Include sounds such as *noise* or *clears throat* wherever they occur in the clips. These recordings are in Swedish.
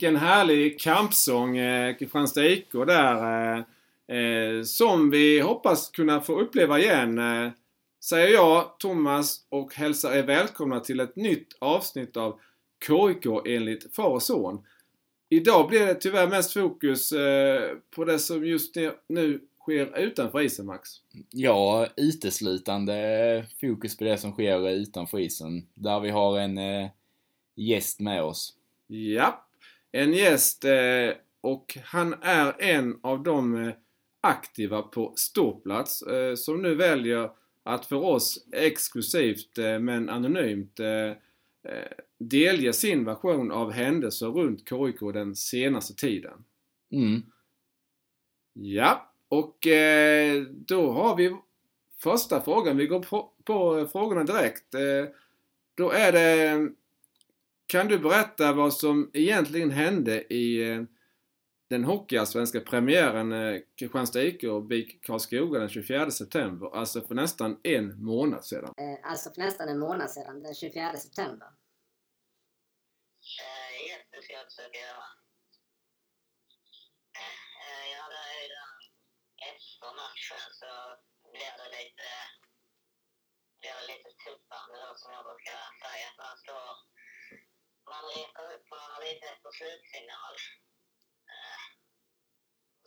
Vilken härlig kampsång eh, Kristianstad IK där. Eh, eh, som vi hoppas kunna få uppleva igen. Eh, säger jag, Thomas, och hälsar er välkomna till ett nytt avsnitt av KIK enligt far och son. Idag blir det tyvärr mest fokus på det som just nu sker utanför isen, Max. Ja, uteslutande fokus på det som sker utanför isen. Där vi har en gäst med oss. Ja, en gäst eh, och han är en av de eh, aktiva på ståplats eh, som nu väljer att för oss exklusivt men anonymt delge sin version av händelser runt KIK den senaste tiden. Mm. Ja, och då har vi första frågan. Vi går på, på frågorna direkt. Då är det Kan du berätta vad som egentligen hände i eh, den hockeyallsvenska premiären eh, Kristianstad IK och BIK Karlskoga den 24 september, alltså för nästan en månad sedan. Eh, alltså för nästan en månad sedan, den 24 september. Eh, jättefel försöka göra. Ja, det är den efter matchen så blir det lite, blir det lite tuffare då som jag brukar säga. Att man står, man letar upp, man har lite på slutsignal. Eh,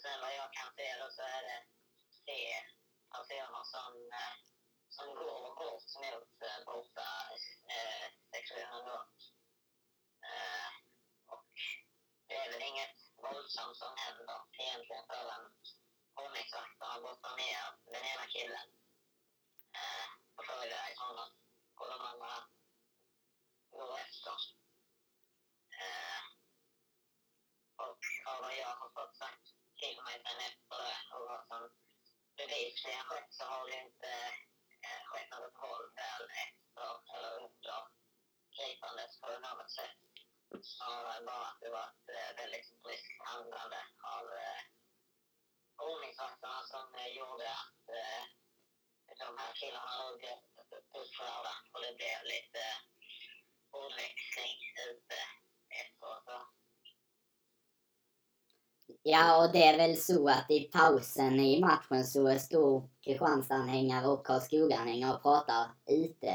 sen vad jag kan se då så är det tre personer som, eh, som går bort mot eh, borta eh, sektionen då. Eh, och det är väl inget våldsamt som händer egentligen förrän ordningsvakten har gått ner den ena killen eh, och för iväg honom och de andra går efter. Eh, och av vad jag har fått sagt till mig sen efter det och vad som bevisligen skett så har det inte eh, skett något våld väl efter eller under gripandet på något sätt. Snarare bara att det var ett eh, väldigt bryskt handlande av eh, ordningsvakterna som eh, gjorde att eh, de här killarna nog blev upprörda och det blev lite ordväxling ute efteråt. Ja, och det är väl så att i pausen i matchen så står Kristianstad-anhängare och Karlskoga-anhängare och pratar ute.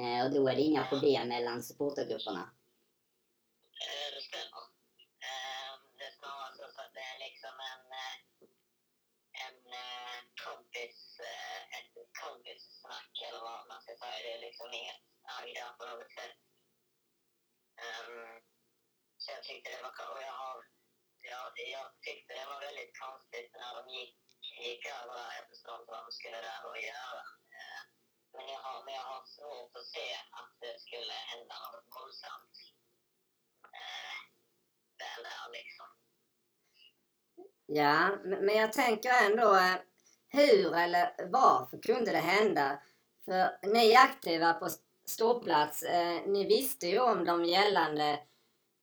Eh, och då är det inga problem mellan supportergrupperna. Eh, Det stämmer. Eh, Det är snarare så att det är liksom en, eh, en kompis, eh, ett kompissnack eller vad man ska säga. Det är liksom inget agg där på eh, något sätt. Så jag tyckte det var kul. jag har ja, det- jag tyckte det var väldigt konstigt när de gick, gick över där. Jag förstår inte vad de skulle där och göra. Eh, men jag har, men jag har svårt att se att det skulle hända något våldsamt eh, Där, väl där liksom. Ja, men jag tänker ändå eh, hur eller varför kunde det hända? För ni är aktiva på ståplats. Eh, ni visste ju om de gällande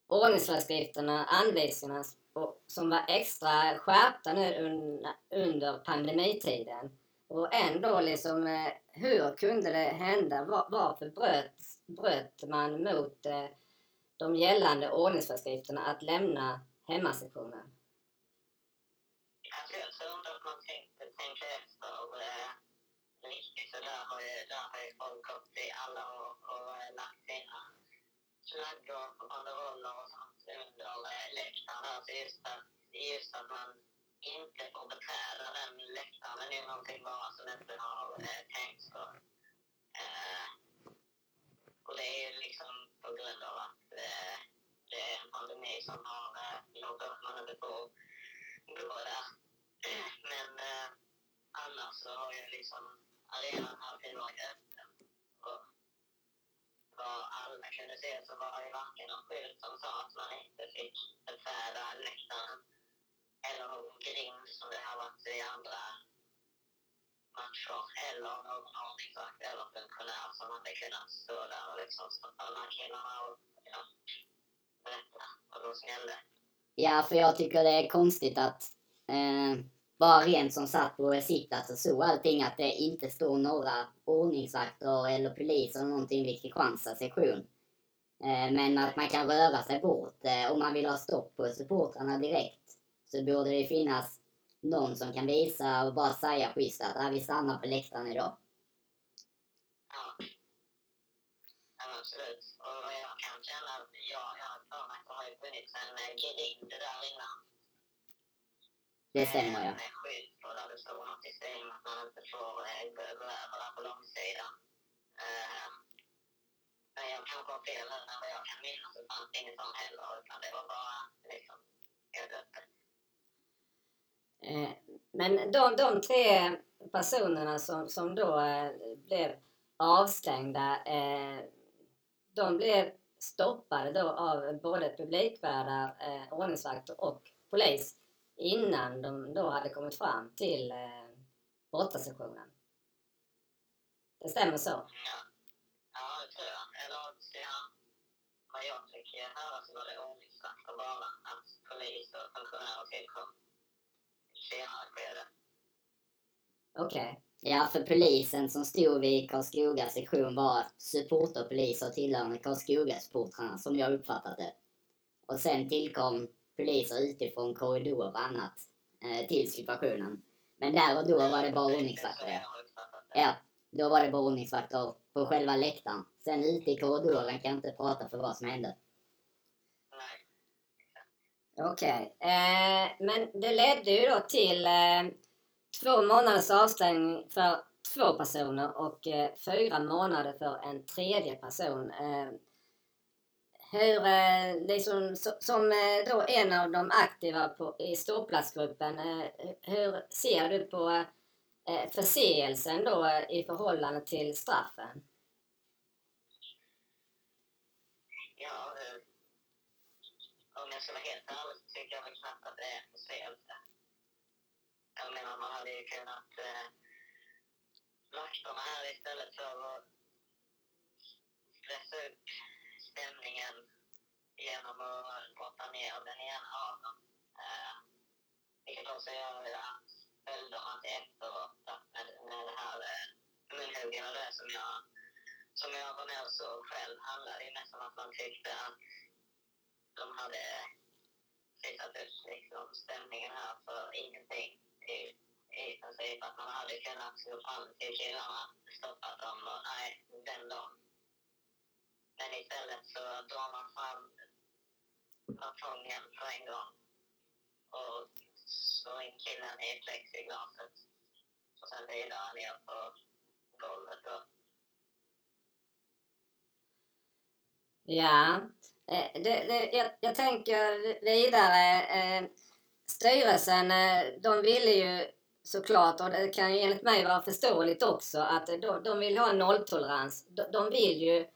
ordningsföreskrifterna, anvisningarna och- som var extra skärpta nu un- under pandemitiden. Och ändå liksom, eh, hur kunde det hända? Var, varför bröt, bröt man mot eh, de gällande ordningsföreskrifterna att lämna hemmasektionen? Alltså jag tror inte att man tänkte, tänkte efter eh, riktigt. Så där har ju, där har ju folk gått i alla år och och eh, lagt sina flaggor och banderoller och sånt under läktaren här. Så just att, just att man inte får beträda den läktaren det är någonting bara som inte har eh, tänkts på. Eh, och det är ju liksom på grund av att eh, det är en pandemi som har eh, gjort att man inte får gå där. Men eh, annars så har ju liksom arenan alltid varit vad alla kunde se så var det varken någon skylt som sa att man inte fick beträda läktaren eller någon grind som det har varit i andra matcher eller någon ordningsvakt eller funktionär som hade kunnat stå där och liksom stoppa de här killarna och ja, berätta vad de smällde. Ja, för jag tycker det är konstigt att eh, bara rent som satt på sittplats och så allting att det inte står några ordningsvakter eller polis eller någonting vid Kristianstads sektion. Eh, men att man kan röra sig bort. Eh, om man vill ha stopp på supportrarna direkt så borde det finnas någon som kan visa och bara säga schysst att ah, vi stannar på läktaren idag. Ja. ja absolut. Och jag kan känna att jag, jag har för mig att det har funnits en eh, grind där innan. Det stämmer ja. Med skydd på där det står något i stil att man inte får gå över där på långsidan. Eh, Men jag kanske har fel nu, men vad jag kan minnas så fanns det inget sånt heller. Utan det var bara liksom helt öppet. Eh, Men de, de tre personerna som, som då eh, blev avstängda, eh, de blev stoppade då av både publikvärdar, ordningsvakter och polis innan de då hade kommit fram till eh, bortasektionen. Det stämmer så? Ja, ja det tror jag. Eller ja, vad jag fick höra så var det ordningsvakter bara. Att polis och funktionärer tillkom senare skede. Okej. Ja, för polisen som stod vid Karlskoga sektion var supporterpoliser tillhörande Karlskoga-supportrarna som jag uppfattat det. Och sen tillkom poliser utifrån korridor och annat eh, till situationen. Men där och då var det bara ordningsvakter. Ja. då var det bara ordningsvakter på själva läktaren. Sen ute i korridoren kan jag inte prata för vad som hände. Okej, Okej, eh, men det ledde ju då till eh, två månaders avstängning för två personer och eh, fyra månader för en tredje person. Eh, hur, eh, liksom, som eh, då en av de aktiva på, i ståplatsgruppen, eh, hur ser du på förseelsen då i förhållande till straffen? Ja, om jag ska vara helt ärlig så tycker jag väl knappt att det är en förseelse. Jag menar, man hade ju kunnat eh, här istället för att stressa upp stämningen genom att brotta ner den ena av dem. Eh, vilket också gör att följderna till efteråt, med, med det här eh, munhuggen och det som jag som jag var med och såg själv handlade ju mest om att man tyckte att de hade fixat upp liksom stämningen här för ingenting. I, I princip att man hade kunnat gå fram till killarna, stoppat dem och nej, vänd dem. Men istället så drar man fram kartongen på en gång och slår in killen i plexiglaset och sen vidare ner på golvet då. Ja, eh, det, det, jag, jag tänker vidare. Eh, styrelsen, eh, de ville ju såklart, och det kan ju enligt mig vara förståeligt också, att de, de vill ha en nolltolerans. De, de vill ju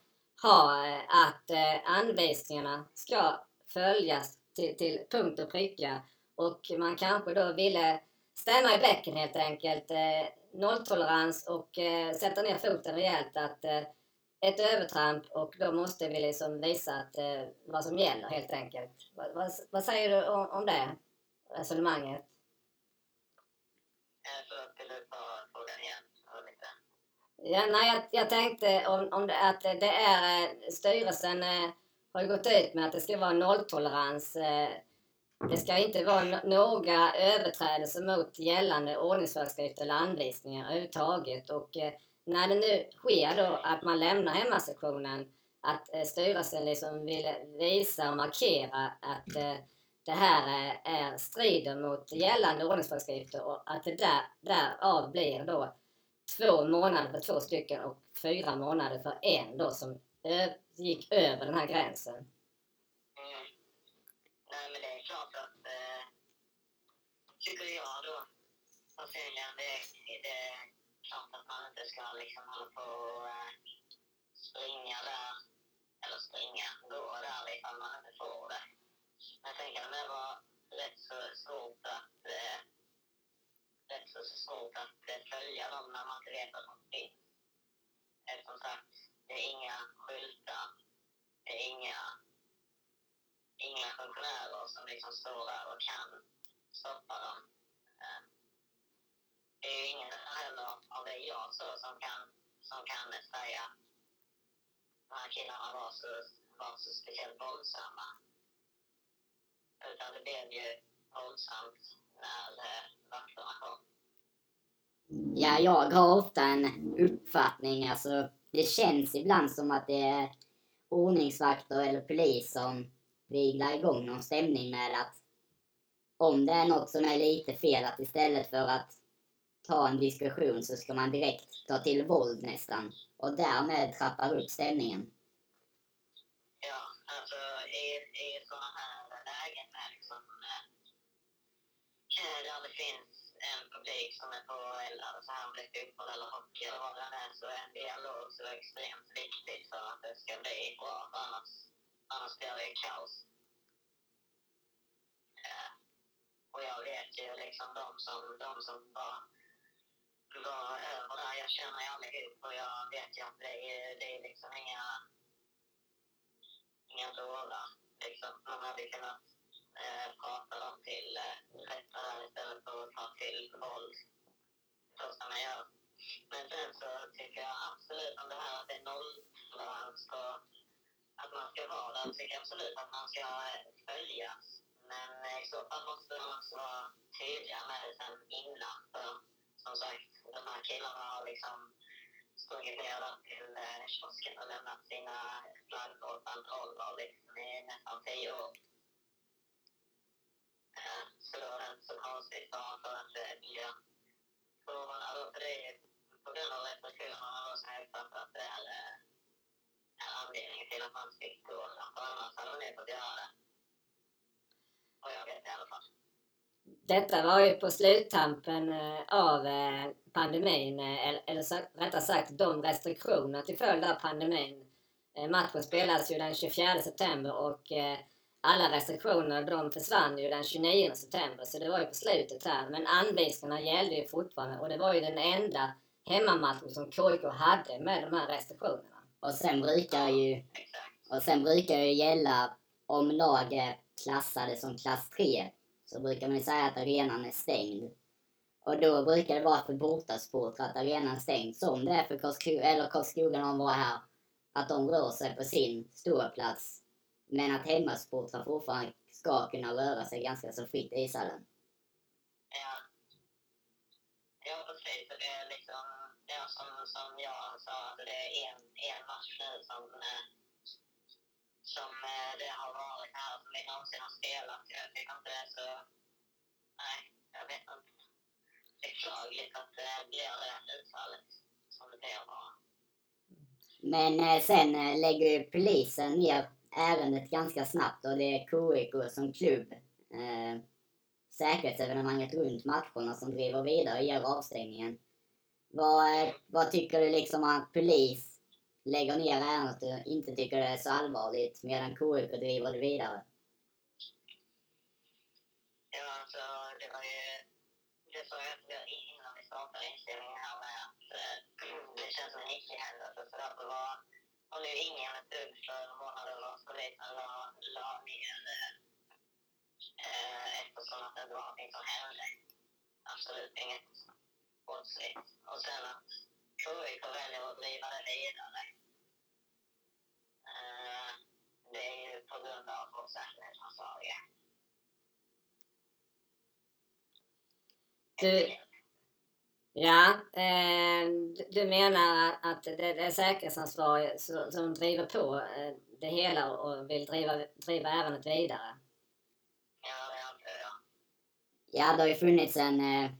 ha eh, att eh, anvisningarna ska följas till, till punkt och pricka. Och man kanske då ville stämma i bäcken helt enkelt. Eh, nolltolerans och sätta ner foten rejält. att ett övertramp och då måste vi liksom visa att, vad som gäller helt enkelt. Vad, vad, vad säger du om, om det resonemanget? Eh, ta frågan igen? och lite? Ja, nej, jag, jag tänkte om, om det, att det är eh, styrelsen eh, har ju gått ut med att det ska vara nolltolerans. Eh, det ska inte vara no några överträdelser mot gällande ordningsföreskrifter eller anvisningar överhuvudtaget. Och eh, när det nu sker då att man lämnar hemmasektionen, att eh, styrelsen liksom vill visa och markera att eh, det här eh, är strider mot gällande ordningsföreskrifter och att det där, därav blir då två månader för två stycken och fyra månader för en då som ö- gick över den här gränsen. Mm. Nej, men det är klart att, eh, tycker jag då, personligen, det, det är klart att man inte ska liksom hålla på och eh, springa där, eller springa, gå där ifall man inte får det. Men jag tänker att det var rätt så svårt att, eh, rätt så svårt att eh, följa dem när man inte vet att de finns. Eh, som sagt, det är inga skyltar, det är inga inga funktionärer som liksom står där och kan stoppa dem. Eh, det är ju ingen heller av det jag så som kan, som kan säga de här killarna var så var så speciellt våldsamma. Utan det blev ju våldsamt när. Eh, ja, jag har ofta en uppfattning, alltså det känns ibland som att det är ordningsvakter eller polis som viglar igång någon stämning med att om det är något som är lite fel, att istället för att ta en diskussion så ska man direkt ta till våld nästan och därmed trappar upp stämningen. Ja, alltså i, i sådana här lägen med liksom, där det finns en publik som är på eller så här om det är fotboll eller hockey eller vad det är så är en dialog så extremt viktigt för att det ska bli bra. För annars, annars blir det kaos. Ja. och jag vet ju liksom de som, de som var, var över där, jag känner ju allihop och jag vet ju att det är, det är liksom inga, inga dårar. Liksom. Man hade kunnat eh, de till eh, rätta där istället för att ta till våld. Så man gör. Men sen så tycker jag absolut om det här att det är nolltolerans och att man ska vara där, jag tycker absolut att man ska följas. Men eh, i så fall måste man också vara tydliga med det sen innan. För som sagt, de här killarna har liksom sprungit ner till eh, kiosken och lämnat sina flaggor och banderoller liksom i nästan tio år. Så då var det inte så konstigt bara för att det blir då, för det på grund av restriktionerna då som jag uppfattar att det är, är anledningen till att man fick gå. För annars hade man inte fått göra det. Och jag vet det i alla fall. Detta var ju på sluttampen eh, av eh, pandemin, eh, eller, rättare sagt de restriktioner till följd av pandemin. Matchen spelades ju den 24 september och alla restriktioner de försvann ju den 29 september så det var ju på slutet här. Men anvisningarna gällde ju fortfarande och det var ju den enda hemmamatchen som KIK hade med de här restriktionerna. Och sen brukar ju, och sen brukar ju gälla om lag är klassade som klass 3 så brukar man ju säga att arenan är stängd. Och då brukar det vara för bortasportrar att arenan är stängd som det är för Karlskoga, eller Karlskoga när de var här. Att de rör sig på sin ståplats men att hemmasportrar fortfarande ska kunna röra sig ganska så fritt i ishallen. Ja. Ja, precis. Och Det är liksom, ja, som, som jag sa, att det är en, en match nu som, eh, som eh, det har varit här som vi någonsin har spelat. Jag tycker inte det är så... Nej, jag vet inte. Beklagligt att det blir det utfallet som det blir bara. Men eh, sen eh, lägger ju polisen ner ärendet ganska snabbt och det är KIK som klubb, eh, säkerhetsevenemanget runt matcherna som driver vidare och ger avstängningen. Vad, vad tycker du liksom att polis lägger ner ärendet och inte tycker det är så allvarligt medan KIK driver det vidare? Ja, alltså det var ju... Det sa jag innan vi startade inspelningen här med att eh, det känns som en icke-händelse. Så därför var, var nu ingen dugg för månader och polisen la, la ner eh, eftersom att det var någonting som hände. Absolut inget brottsligt. Och sen att KIK väljer att driva det vidare. Eh, det är ju på grund av vår säkerhetsansvarige. Du, ja, eh, du- menar att det, är säkerhetsansvarig som, driver på eh, det hela och vill driva, driva ärendet vidare? Ja, det. Ja, har ju funnits en, eh,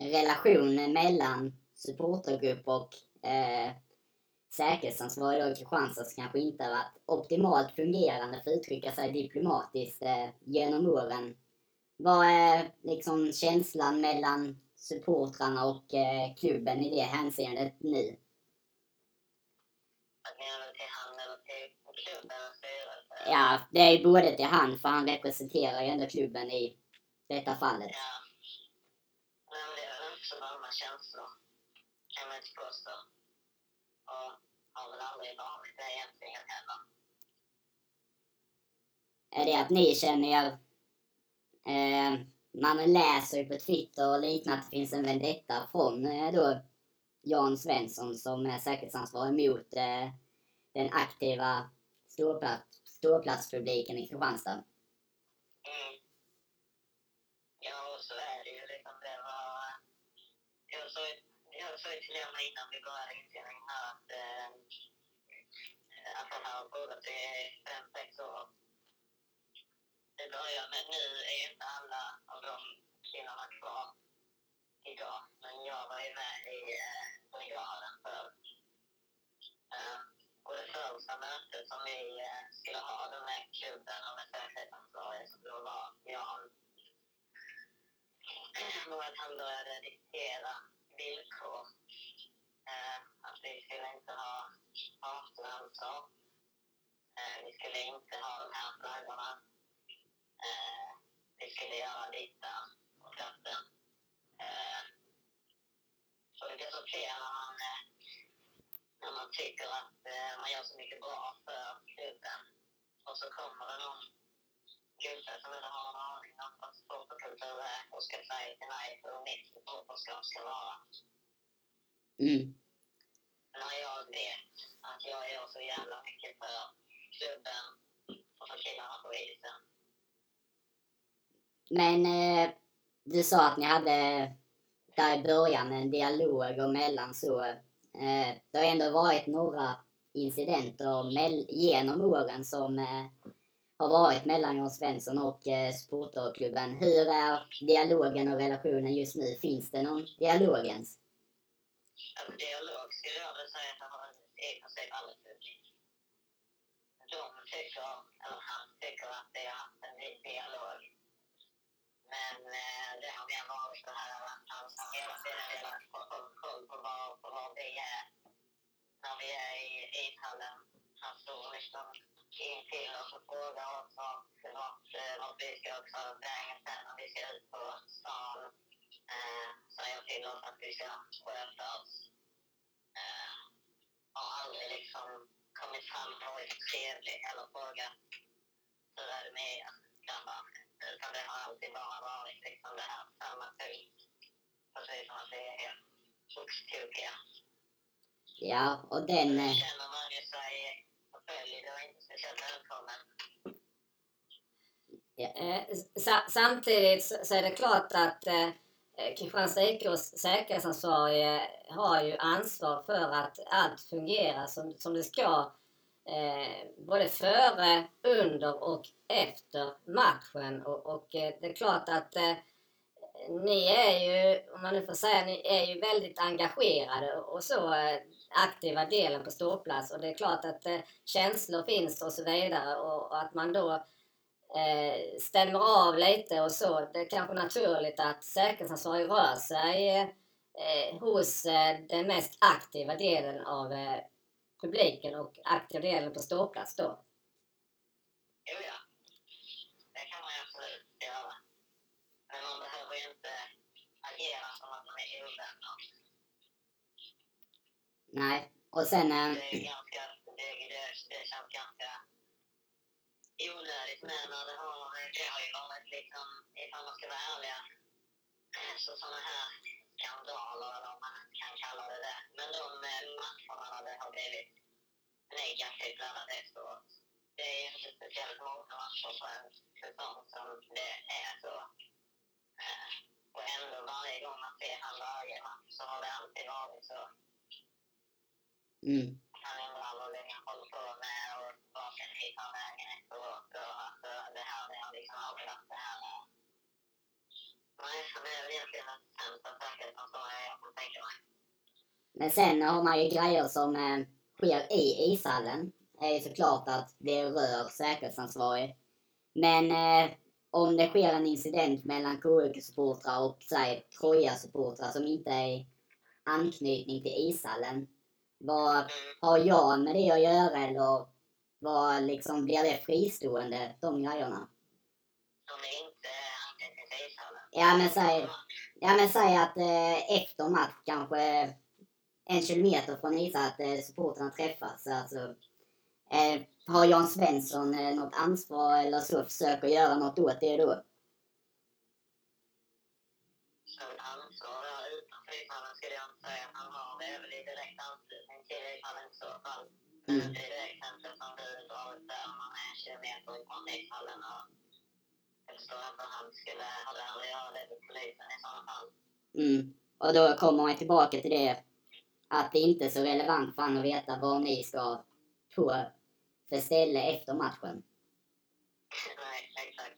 relation mellan supportergrupp och eh, säkerhetsansvarig då i Kristianstad som kanske inte har varit optimalt fungerande för att uttrycka sig diplomatiskt eh, genom åren. Vad är liksom känslan mellan supportrarna och eh, klubben i det hänseendet nu? Att menar du till han eller till klubben och styrelsen? Ja, det är ju både till han för han representerar ju ändå klubben i detta fallet. Ja. Men det är inte så varma känslor. Kan man inte påstå. Och har väl aldrig varit det egentligen heller. är det att ni känner er... Eh, man läser ju på Twitter och liknande att det finns en vendetta från eh, då Jan Svensson som är säkerhetsansvarig mot eh, den aktiva ståplats, ståplatspubliken i Kristianstad. Mm. Ja, och så är det ju liksom. Det var... Jag sa ju- till Lena innan vi började inspelningen här att eh, att han har pågått i fem, sex år. Det början. med nu är ju inte alla av de killarna kvar idag. Men jag var ju med i eh, brigaden för eh, och det första mötet som vi eh, skulle ha då med klubben och med säkerhetsansvarig som då var Jan. *clears throat* Och att han började diktera villkor. Eh, att vi skulle inte ha partnamnsar. Eh, vi skulle inte ha de här flaggorna. Eh, skulle göra och datten. Eh, och det blir så fel när man, eh, när man tycker att eh, man gör så mycket bra för klubben. Och så kommer det någon gubbe som inte har någon aning om vad supporterkultur är och ska säga till mig hur mitt supporterskap ska vara. Mm. När jag vet att jag gör så jävla mycket för klubben och för killarna på isen. Men eh, du sa att ni hade där i början en dialog och mellan så. Eh, det har ändå varit några incidenter mell- genom åren som eh, har varit mellan Jan Svensson och eh, supporterklubben. Hur är dialogen och relationen just nu? Finns det någon dialog ens? Alltså dialog skulle jag väl säga att han har i princip aldrig funnits. De tycker, eller han tycker att det har haft en dialog. Men eh, det har mer varit så här att alltså, han hela tiden velat få koll- på var, på var vi är. När vi är i ishallen. Han alltså, står liksom intill oss och frågar oss vart, vart, eh, vart vi ska ta vägen sen när vi ska ut på stan. Eh, säger till oss att vi ska sköta oss. Eh, har aldrig liksom kommit fram och varit trevlig eller frågat hur är det med er grabbar? Utan det har alltid bara varit liksom det här punkt. Precis som att det är helt oxtokiga. Ja, och den... Då Eh, känner man ju sig förföljd och inte speciellt välkommen. Eh, sa- samtidigt så så är det klart att eh, eh, Kristianstad IKs säkerhetsansvarige har ju ansvar för att allt fungerar som, som det ska. Eh, både före, under och efter matchen. Och, och eh, det är klart att eh, ni är ju, om man nu får säga, ni är ju väldigt engagerade och så eh, aktiva delen på ståplats. Och det är klart att eh, känslor finns och så vidare. Och, och att man då eh, stämmer av lite och så. Det är kanske naturligt att säkerhetsansvarig rör sig eh, hos eh, den mest aktiva delen av eh, publiken och aktiva delen på ståplats då. Jo, ja. Det kan man absolut göra. Men man behöver ju inte agera som att man är ovänner. Nej. Och sen... Det är ganska, det, det, det känns ganska onödigt med när det har, det har ju varit liksom, ifall man ska vara ärliga, så sådana här skandaler eller om man kan kalla det det. Men de eh, matcherna där det har blivit negativt laddat efteråt, det är inte speciellt många matcher på en säsong som det är så. Eh, Och ändå varje gång man ser han varje match så har det alltid varit så mm. han undrar vad länge han håller på med och vad kan ni ta vägen efteråt och eh, det här, det har liksom varit det här. Nej, så det är egentligen jag kan tänka mig. Men sen har man ju grejer som eh, sker i ishallen. Det är ju såklart att det rör säkerhetsansvarig. Men eh, om det sker en incident mellan KUK-supportrar och säg Troja-supportrar som inte är i anknytning till ishallen. Vad har jag med det att göra eller vad liksom blir det fristående, de grejerna? De är inte. Ja men säg, ja, men säg att eh, efter match kanske en kilometer från Isa att eh, supportrarna träffas. Alltså, eh, har Jan Svensson eh, något ansvar eller så försöker göra något åt det då? Det är direkt. Mm. Det är som du drar ut där, man är en kilometer ifrån ishallen. Och inte hur han skulle ha det att göra det till polisen i sådana fall. Mm. Och då kommer man tillbaka till det att det inte är så relevant för han att veta vad ni ska på för ställe efter matchen. Nej, exakt.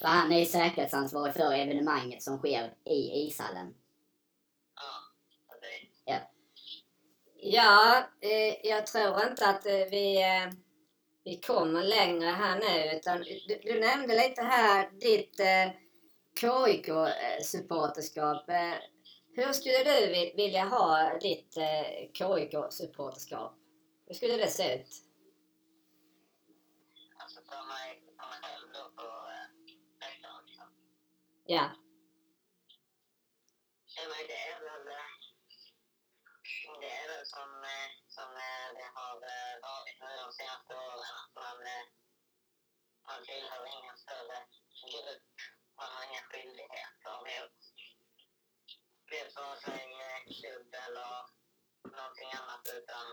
För han är ju säkerhetsansvarig för evenemanget som sker i ishallen. Ja, precis. Ja, eh, jag tror inte att eh, vi, eh, vi kommer längre här nu. Utan du, du nämnde lite här ditt eh, KIK-supporterskap. Eh, hur skulle du vi- vilja ha ditt eh, KIK-supporterskap? Hur skulle det se ut? Alltså för mig, för mig själv då på läktaren liksom. Ja, men det är väl, eh, det är väl som, eh, som eh, det har eh, varit nu de senaste åren. Att man, eh, man tillhör ingen större grupp. Man har inga skyldigheter mot det som sig eh, klubb eller någonting annat. Utan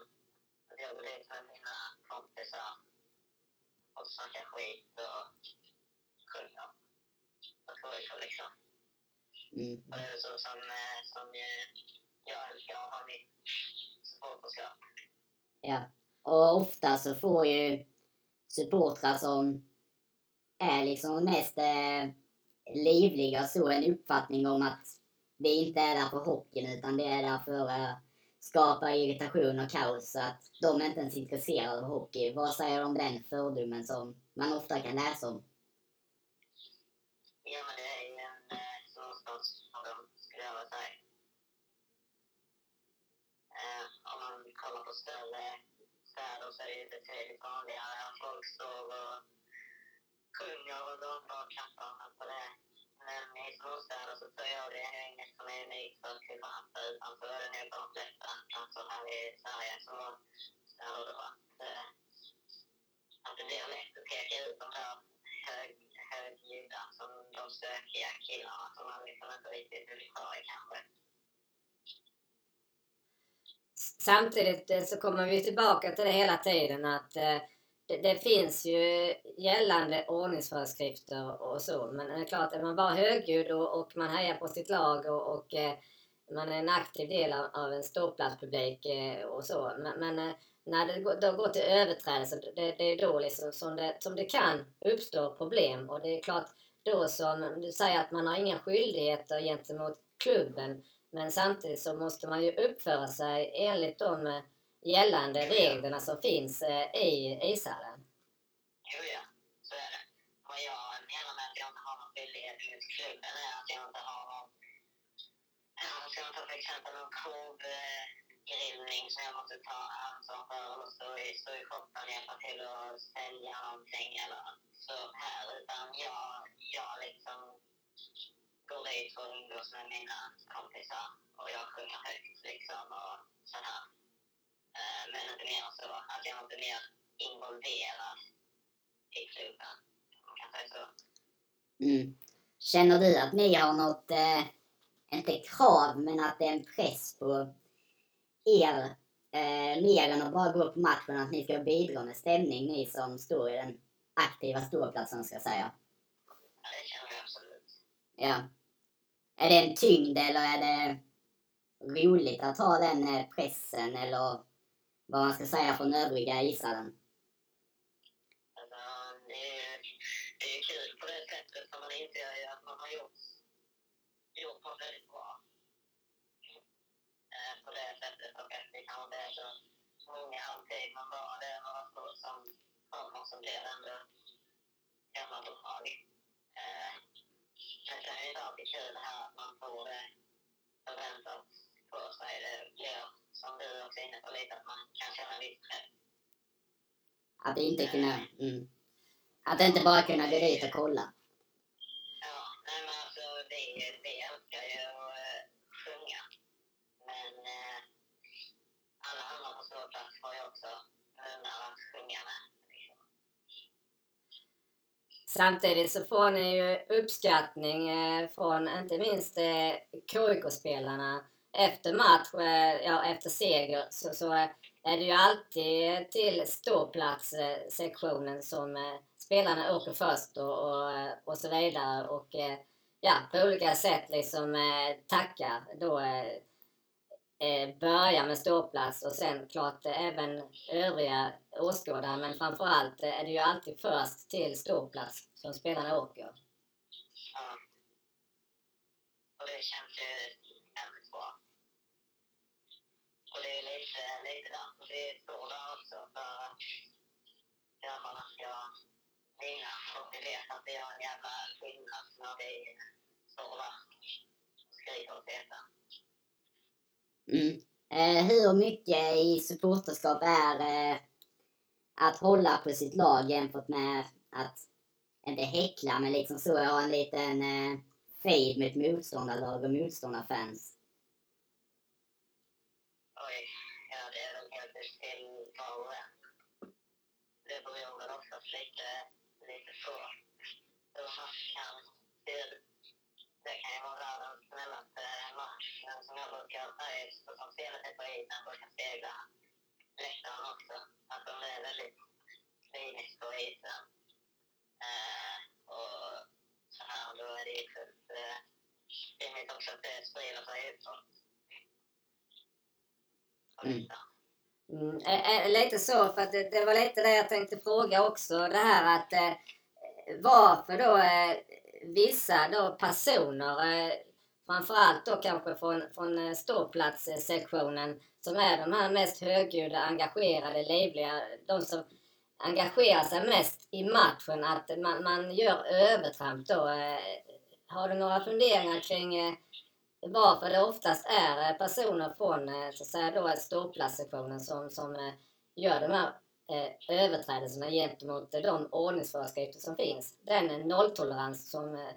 att jag går dit med mina kompisar och snackar skit och sjunger. Och skojkar liksom. Mm. Och det är så som, som jag älskar att ha mitt supporterskap. Ja. Och ofta så får ju supportrar som är liksom mest eh, livliga så en uppfattning om att vi inte är där för hockeyn utan det är där för att skapa irritation och kaos. Så att de är inte ens intresserade av hockey. Vad säger du om den fördomen som man ofta kan läsa om? Ja, men det är ju en eh, storstadsfördom, skulle jag vilja säga. Eh, om man kollar på större städer så är det ju betydligt vanligare att folk står och eh, sjunger och dansar och klappar på det. Men i småstäder så tror jag det är inget som är unikt för Kristianstad utan så är det nog på de flesta platser här i Sverige så städer då att, eh, att det blir lätt att peka ut de där hög, högljudda som de stökiga killarna som man liksom inte riktigt vill ha i kanske. Samtidigt eh, så kommer vi tillbaka till det hela tiden att eh, det, det finns ju gällande ordningsföreskrifter och så. Men det är klart, är man bara högljudd och, och man hejar på sitt lag och, och eh, man är en aktiv del av, av en ståplatspublik och så. Men, men när det då går till överträdelse, det, det är då liksom som det, som det kan uppstå problem. Och det är klart, då som du säger att man har inga skyldigheter gentemot klubben. Men samtidigt så måste man ju uppföra sig enligt de eh, gällande reglerna som finns eh, i ishallen. Jo, ja, så är det. Vad jag menar med att jag inte har någon skyldighet mot klubben är att jag inte har någon... Om jag tar för exempel någon provgrillning som jag måste ta ansvar för och stå i, stå i shoppen och hjälpa till att sälja någonting eller så här. Utan jag, jag liksom går dit och umgås med mina kompisar och jag sjunger högt liksom och så här. Eh, Men inte mer så. Att jag inte mer involverad i klubben. om Man kan säga så. Mm. Känner du att ni har något, eh, inte krav, men att det är en press på er eh, mer än att bara gå på matchen, att ni ska bidra med stämning, ni som står i den aktiva ståplatsen ska jag säga? Ja, det känner jag absolut. Ja. Är det en tyngd eller är det roligt att ha den pressen eller vad man ska säga från övriga ishallen? Alltså, det, är, det kul på det sättet för man inser ju att man har gjort, gjort något väldigt bra. Eh, på det sättet och att det kanske inte är så många alltid, men bara det är några få som kommer som blir ändå hemmauppdrag. Eh, men sen är det inte alltid kul här att man får det förväntat på sig. Det blir, som du också är inne på lite, att man kan känna viss press. Att inte kunna... Mm. Att inte bara kunna gå dit och kolla. Ja, nej men alltså vi, vi älskar ju att eh, sjunga. Men eh, alla andra på ståplats får ju också unnar att sjunga med. Samtidigt så får ni ju uppskattning eh, från inte minst eh, KIK-spelarna efter match, eh, ja efter seger, så, så är det ju alltid till ståplatssektionen som spelarna åker först och, och, och så vidare. Och ja, på olika sätt liksom tackar då Eh, börja med ståplats och sen klart eh, även övriga åskådare men framförallt eh, är det ju alltid först till ståplats som spelarna åker. Ja. Och det känns ju jävligt bra. Och det är lite, lite där. Det står där också för att grabbarna ska vinna. Och vi vet att det gör en jävla skillnad när vi står där och skriker och petar. Mm. Eh, hur mycket i supporterskap är eh, att hålla på sitt lag jämfört med att, inte häckla, men liksom så, ha en liten eh, fejd med ett motståndarlag och motståndarfans? Oj, ja det är väl helt upp till var och. Det beror väl oftast lite, lite på hur man kan. Det kan ju vara världens snällaste match, men som jag brukar säga, som spelet är på isen, brukar spegla läktaren också. Att de är väldigt kliniskt på isen. Eh, och så här, då är det ju fullt eh, rimligt också att det sprider sig utåt. Mm. Mm, lite så, för att det, det, var lite det jag tänkte fråga också. Det här att eh, varför då eh, vissa då personer, eh, framförallt då kanske från, från eh, ståplatssektionen, som är de här mest högljudda, engagerade, livliga, de som engagerar sig mest i matchen, att man, man gör övertramp då. Eh. Har du några funderingar kring eh, varför det oftast är personer från så att säga då ståplatssektionen som, som gör de här Eh, överträdelserna gentemot de ordningsföreskrifter som finns. Den nolltolerans som eh,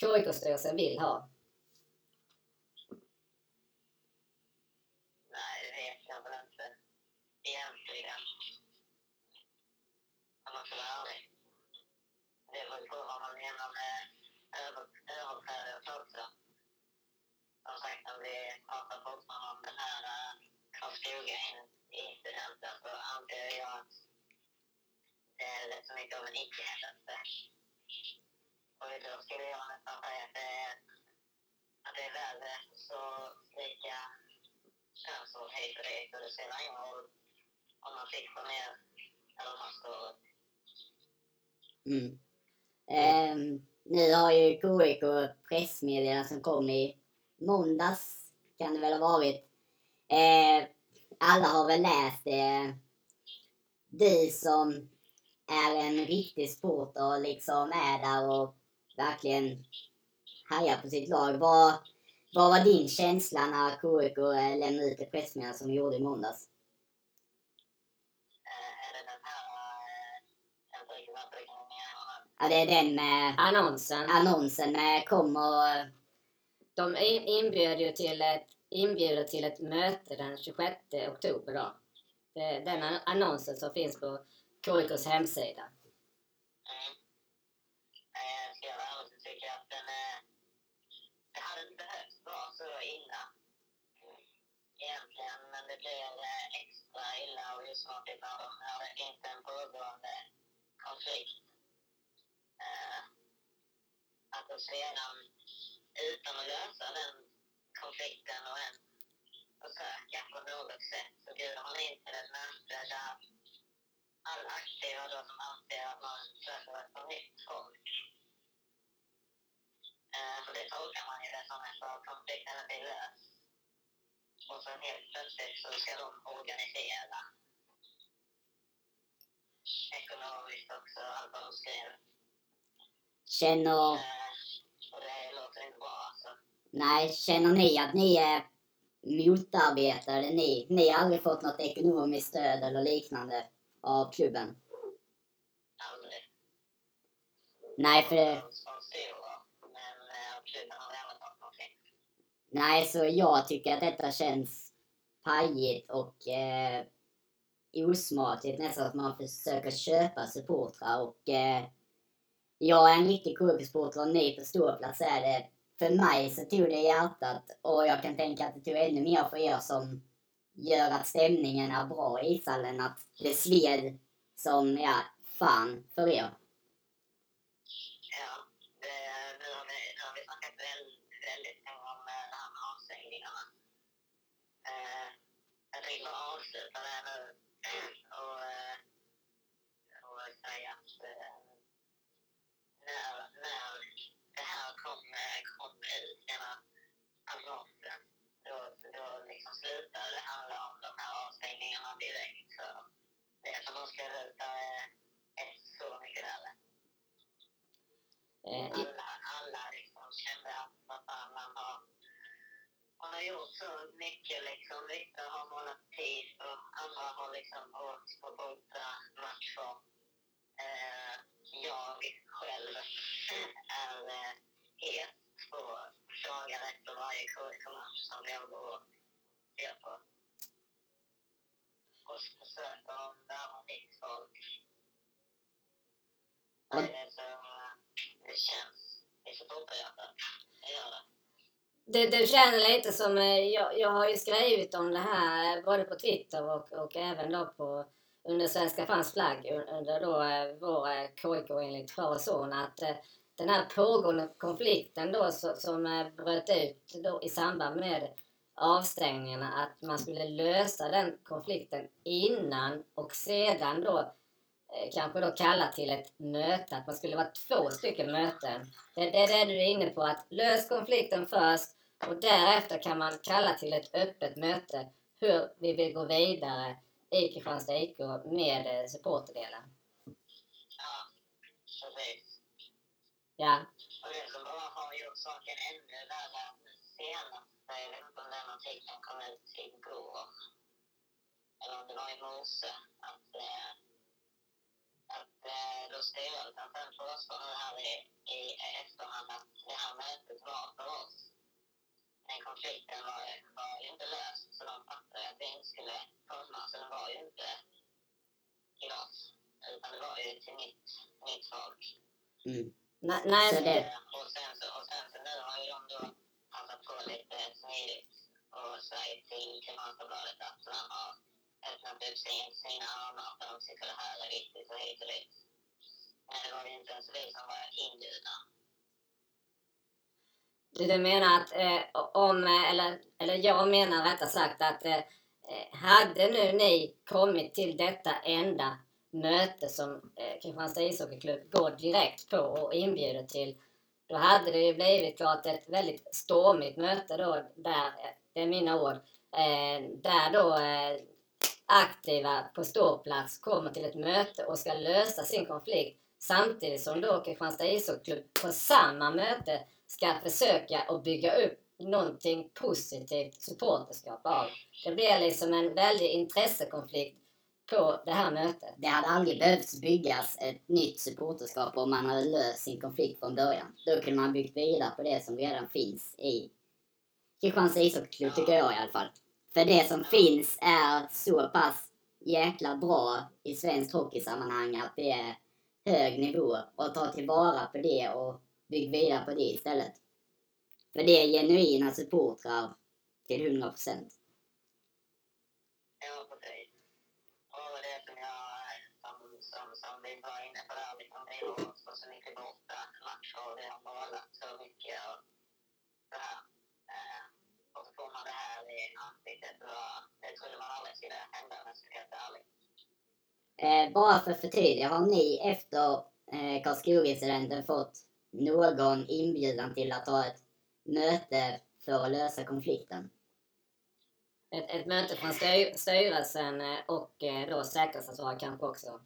KIK-styrelsen vill ha. Nej, det vet jag väl inte egentligen. Om man ska vara ärlig. Det beror på vad man menar med överträdelser också. Som sagt, om vi pratar fortfarande om den här eh, Karlskoga incidenten så anser jag att det är rätt så mycket av en icke-händelse. Och då skulle jag nästan säga att det är, att det är värre så lika könsord hit och dit och det spelar ingen roll om man fick få ner eller om man står upp. Mm. Ehm, um, nu har ju KIK pressmeddelanden som kom i måndags, kan det väl ha varit. Uh, alla har väl läst det. Du som är en riktig supporter och liksom är där och verkligen hajar på sitt lag. Vad, vad var din känsla när KIK lämnade ut det pressmeddelande som de gjorde i måndags? Ja, det är den med annonsen. Annonsen med kom och... De inbjöd ju till ett inbjuder till ett möte den 26 oktober. Då. Den annonsen som finns på KIKs hemsida. Mm. Eh, jag vara ärlig så tycker jag att den är... Det hade inte behövt vara så illa mm. egentligen, men det blir eh, extra illa och det en pågående konflikt. Eh, att då sedan, utan att lösa den konflikten och en försöka på något sätt så bjuder man in till ett möte där alla aktiva då som anser att man söker ett nytt folk. Eh, för det tolkar man ju det som att konflikten inte är löst. Och sen helt plötsligt så ska de organisera ekonomiskt också, allt vad de skriver. Känner... Eh, och det låter inte bra alltså. Nej, känner ni att ni är motarbetade? Ni, ni har aldrig fått något ekonomiskt stöd eller liknande av klubben? Aldrig. Nej, för... Det... Eh, Nej, så jag tycker att detta känns pajigt och eh, osmakligt. Nästan att man försöker köpa supportrar och eh, jag är en riktig KIK-supporter och ni på ståplats är det för mig så tog det hjärtat och jag kan tänka att det tog ännu mer för er som gör att stämningen är bra i ishallen? Att det sved som, ja, fan för er? Ja, det, nu, har vi, nu har vi snackat väldigt, väldigt länge om eh, det här med avstängningarna. Eh, jag tänkte bara avsluta det nu och, eh, och säga att eh, när, när det här kom, eh, kom ut, denna annonsen, då, då liksom slutade det handla om de här avstängningarna direkt. Så det som de skrev ut där är, är så mycket värre. Eh, Alla, alla liksom kände att vad fan, man har, man har gjort så mycket. Liksom. Vissa har målat tid och andra har liksom åkt på bortamatcher. Eh, jag själv är eh, het på dagar efter varje KIK-match som jag går och ser på. Och försöker värva dit folk. Eh, Så eh, det känns i supporterhjärtat. Det gör det. Det, det känner lite som, eh, jag, jag har ju skrivit om det här både på Twitter och, och även då på under Svenska fans flagg eh, under då eh, vår eh, KIK enligt far och son att den här pågående konflikten då som bröt ut då i samband med avstängningarna att man skulle lösa den konflikten innan och sedan då kanske då kalla till ett möte, att man skulle vara två stycken möten. Det, det är det du är inne på, att lös konflikten först och därefter kan man kalla till ett öppet möte hur vi vill gå vidare i Kristianstad IK med eh, supporterdelen. Ja, precis. Ja, Och det som bara har gjort saken ännu värre senast, jag vet inte om den artikeln kom ut igår, eller om det var i morse, att, eh, att eh, då styrelsen sen påstår nu här i, i efterhand att det här mötet var för oss. Den konflikten var, var ju inte löst, så de fattade att det inte skulle komma, så den var ju inte till oss, utan det var ju till mitt, mitt folk. nej, nej Så det- Och sen så, och sen så nu har ju de då passat på lite smidigt och sagt till Kristianstadsbladet att man har öppnat upp sin, sina armar för de tycker det här är viktigt och hit och dit. Men det var ju inte ens vi som var inbjudna. Du, du menar att eh, om, eh, eller, eller jag menar rättare sagt att eh, eh, hade nu ni kommit till detta enda möte som eh, Kristianstad ishockeyklubb går direkt på och inbjuder till, då hade det ju blivit klart ett väldigt stormigt möte då, där, eh, det är mina ord, eh, där då eh, aktiva på ståplats kommer till ett möte och ska lösa sin konflikt samtidigt som då Kristianstad ishockeyklubb på samma möte ska försöka att bygga upp någonting positivt supporterskap av. Det blir liksom en väldig intressekonflikt på det här mötet. Det hade aldrig behövt byggas ett nytt supporterskap om man hade löst sin konflikt från början. Då kunde man byggt vidare på det som redan finns i Kristianstad ishockeyklubb, tycker jag i alla fall. För det som finns är så pass jäkla bra i svenskt hockeysammanhang att det är hög nivå och ta tillvara på det och bygg vidare på det istället. För det är genuina supportrar till 100 procent. Ja, precis. Och det som jag, som, som, som vi var inne på där, liksom, har åkt på så mycket borta matcher och vi har målat så mycket och så här. Eh, och så får man det här i ansiktet. Och det trodde man aldrig skulle hända om jag ska vara ärlig. Eh, bara för att förtydliga, har ni efter eh, Karlskoga-incidenten fått någon inbjudan till att ha ett möte för att lösa konflikten? Ett, ett möte från styr, styrelsen eh, och eh, då säkerhetsansvarig kanske också.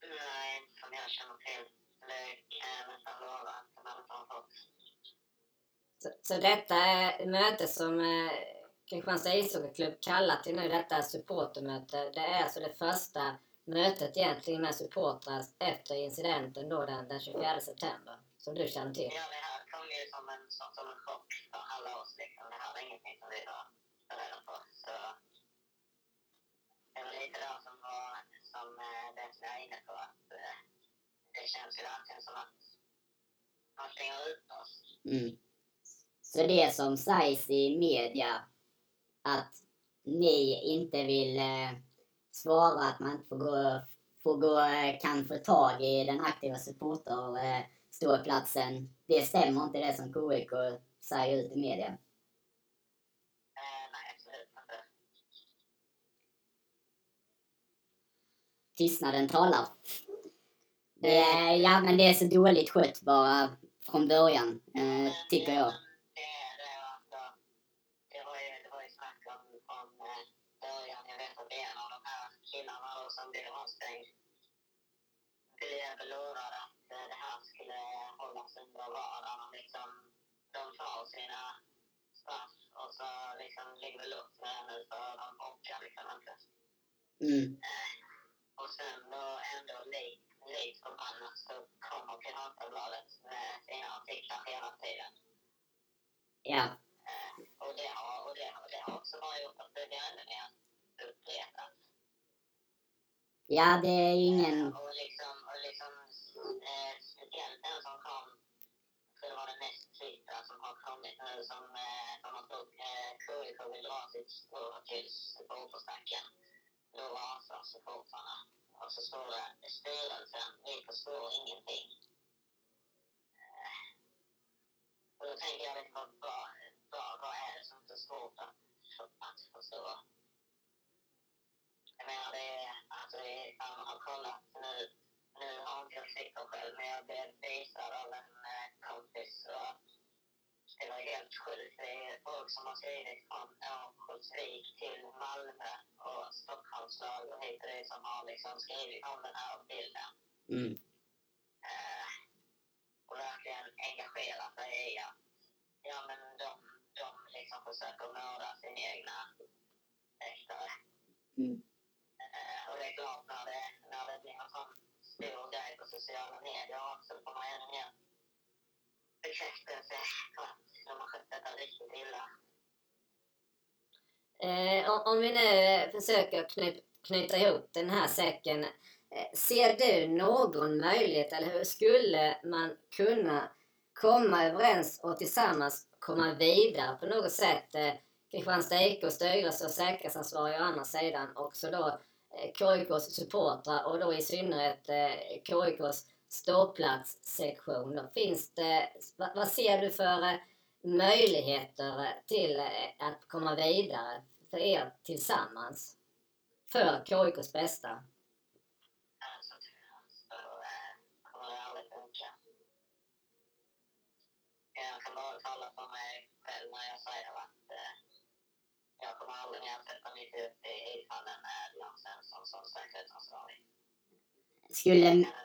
Nej, inte som jag känner till. Det kan jag nästan lova att man inte har fått. Så, så detta är ett möte som eh, Kristianstad ishockeyklubb kallar till nu, detta supportermöte. Det är alltså det första mötet egentligen med supportrar efter incidenten då den, den 24 september. Som du känner till. Ja, det här kom ju som en, som, som en chock för alla oss. Liksom. Det här var ingenting som vi var beredda på. Så det var lite där som var, som eh, det som jag är inne på, att eh, det känns ju verkligen som att man stänger ut oss. Mm. Så det som sägs i media att ni inte vill eh, svara att man inte får gå, får gå, eh, kan få tag i den aktiva supporter eh, ståplatsen. Det stämmer inte det som KIK säger ut i media. Eh. Tystnaden talar. Det är, ja, men det är så dåligt skött bara från början, eh, tycker jag. Eh, killarna då som blev avstängd blev lurad eh, skulle hållas under radarn. Liksom, de tar sina straff och så liksom ligger det luft med det nu för de orkar liksom inte. Mm. Och sen då ändå likt lik förbannat så kommer Piratbladet med sina artiklar hela tiden. Ja. Eh, och, det har, och, det, och det har också bara gjort att det blir ännu mer uppretat. ja, det är ingen... Eh, och och liksom som har kommit nu som, eh, som har stått eh, KIK vill dra sitt strå supporterstacken. Då rasar supportrarna. Alltså och så står det styrelsen, vi förstår ingenting. Eh, och då tänker jag lite på vad, vad, vad är det som är så svårt att, att förstå? Jag menar, det är, alltså, det är, man har kollat nu, nu har inte jag sett själv, men jag blev visad av en eh, kompis och det var helt sjukt. Det är folk som har skrivit från Örnsköldsvik till Malmö och Stockholmslag och hit och dit som har liksom skrivit om den här bilden. Mm. Eh, och verkligen engagerat sig i att ja, men de, de liksom försöker mörda sin egna väktare. Mm. Eh, och det är klart när det, när det blir en sån stor grej på sociala medier också får man ännu mer bekräftelse på att de har skött detta riktigt illa. Eh, om, vi nu försöker kny, knyta ihop den här säcken. Eh, ser du någon möjlighet eller hur skulle man kunna komma överens och tillsammans komma vidare på något sätt? Eh, Kristianstad IK styrelse och säkerhetsansvarig å andra sidan också då eh, KIKs supportrar och då i synnerhet eh, KIKs ståplatssektion. Då Finns det, vad, vad ser du för eh, möjligheter till eh, att komma vidare för er tillsammans? För KIKs bästa? Eh,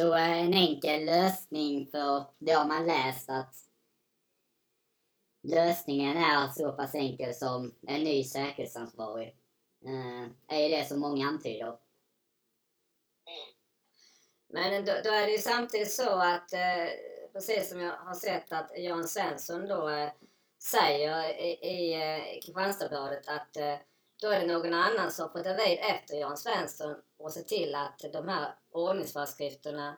Så en enkel lösning för, det har man läst att lösningen är så pass enkel som en ny säkerhetsansvarig. Eh, är det som många antyder. Men då, då är det ju samtidigt så att, eh, precis som jag har sett att Jan Svensson då eh, säger i, i eh, Kristianstadsbladet att eh, då är det någon annan som får ta vid efter Jan Svensson och se till att de här ordningsföreskrifterna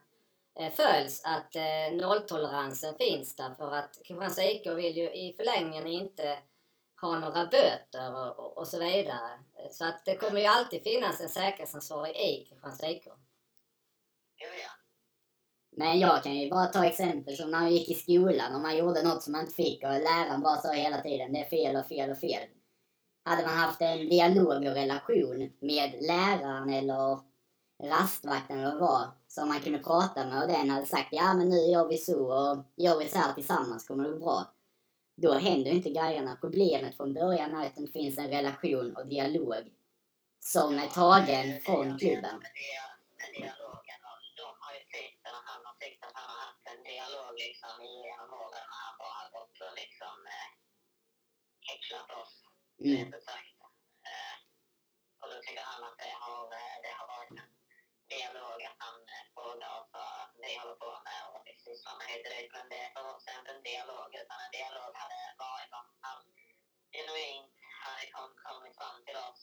eh, följs, att eh, nolltoleransen finns där för att Kristianstad IK vill ju i förlängningen inte ha några böter och, och, och så vidare. Så att det kommer ju alltid finnas en säkerhetsansvarig i Kristianstad IK. Jo, ja. Men jag kan ju bara ta exempel som när jag gick i skolan och man gjorde något som man inte fick och läraren bara sa hela tiden det är fel och fel och fel. Hade man haft en dialog och relation med läraren eller rastvakten eller vad det var som man kunde prata med och den hade sagt ja men nu gör vi så och gör vi så här tillsammans kommer det gå bra. Då händer inte grejerna. Problemet från början är att det finns en relation och dialog som är tagen från klubben. De har ju haft en dialog liksom genom åren han har liksom oss, Mm. och då tycker han att det har, eh, det har varit en dialog att han eh, frågar oss vad vi håller på med och vad vi sysslar med hit och dit. Men det var också inte en dialog utan en dialog hade varit om han genuint hade kom, liksom kommit fram till oss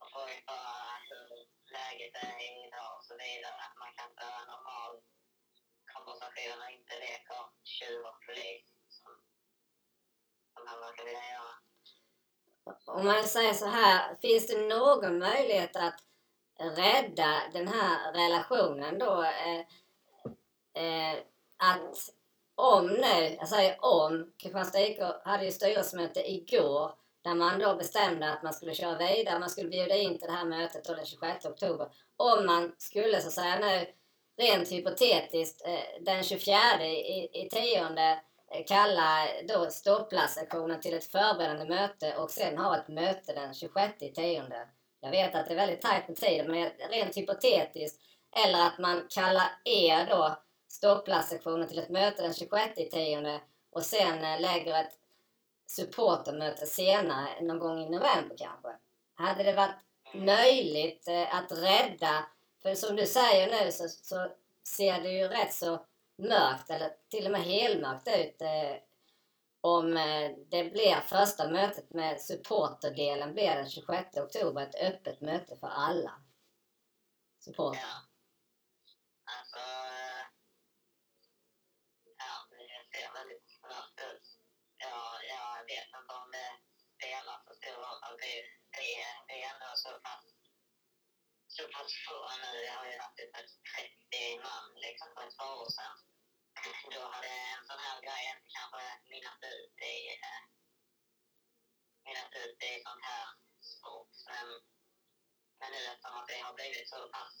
och frågat bara hur läget är idag och så vidare. Att man kan ta normal konversation och inte leker tjuv och polis som, som han verkar vilja göra. Om man säger så här, finns det någon möjlighet att rädda den här relationen då? Eh, eh, att om nu, jag säger om, Kristianstad IK hade ju styrelsemöte igår där man då bestämde att man skulle köra vidare, man skulle bjuda in till det här mötet då den 26 oktober. Om man skulle så att säga nu, rent hypotetiskt, eh, den 24 i, i tionde eh, kalla då stopplassektionen till ett förberedande möte och sen ha ett möte den 26 i tionde. Jag vet att det är väldigt tajt med tiden men rent hypotetiskt. Eller att man kallar er då stopplatssektionen till ett möte den 26 tionde och sen eh, lägger ett supportermöte senare, någon gång i november kanske. Hade det varit möjligt eh, att rädda, för som du säger nu så, så ser det ju rätt så mörkt, eller till och med helmörkt ut eh, om eh, det blir första mötet med supporterdelen blir den 26 oktober ett öppet möte för alla supportrar. Ja. Alltså, eh, ja, det ser väldigt mörkt ut. Ja, jag vet inte om det spelar så stor roll. Alltså, det, det, det är ändå så pass, så pass få nu. Det har ju varit typ 30 man liksom för ett par år sedan. Då hade eh, en eh, sån här grej inte kanske minnat ut i, eh, minnat ut i sånt här sport. Men, men nu eftersom att det har blivit så pass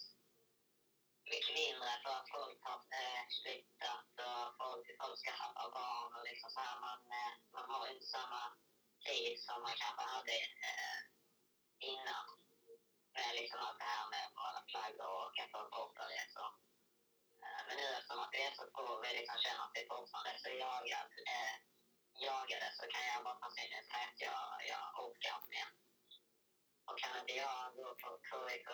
mycket mindre för att folk har eh, flyttat och folk, folk skaffar barn och liksom så här, man, eh, man har inte samma tid som man kanske hade eh, innan. Med liksom allt det här med våra flaggor och åka på. Nu eftersom att det är så vi liksom känner att vi fortfarande är så jagad, eh, jagade så kan jag bara personligen säga att jag, jag orkar inte mer. Och kan inte jag gå på KIK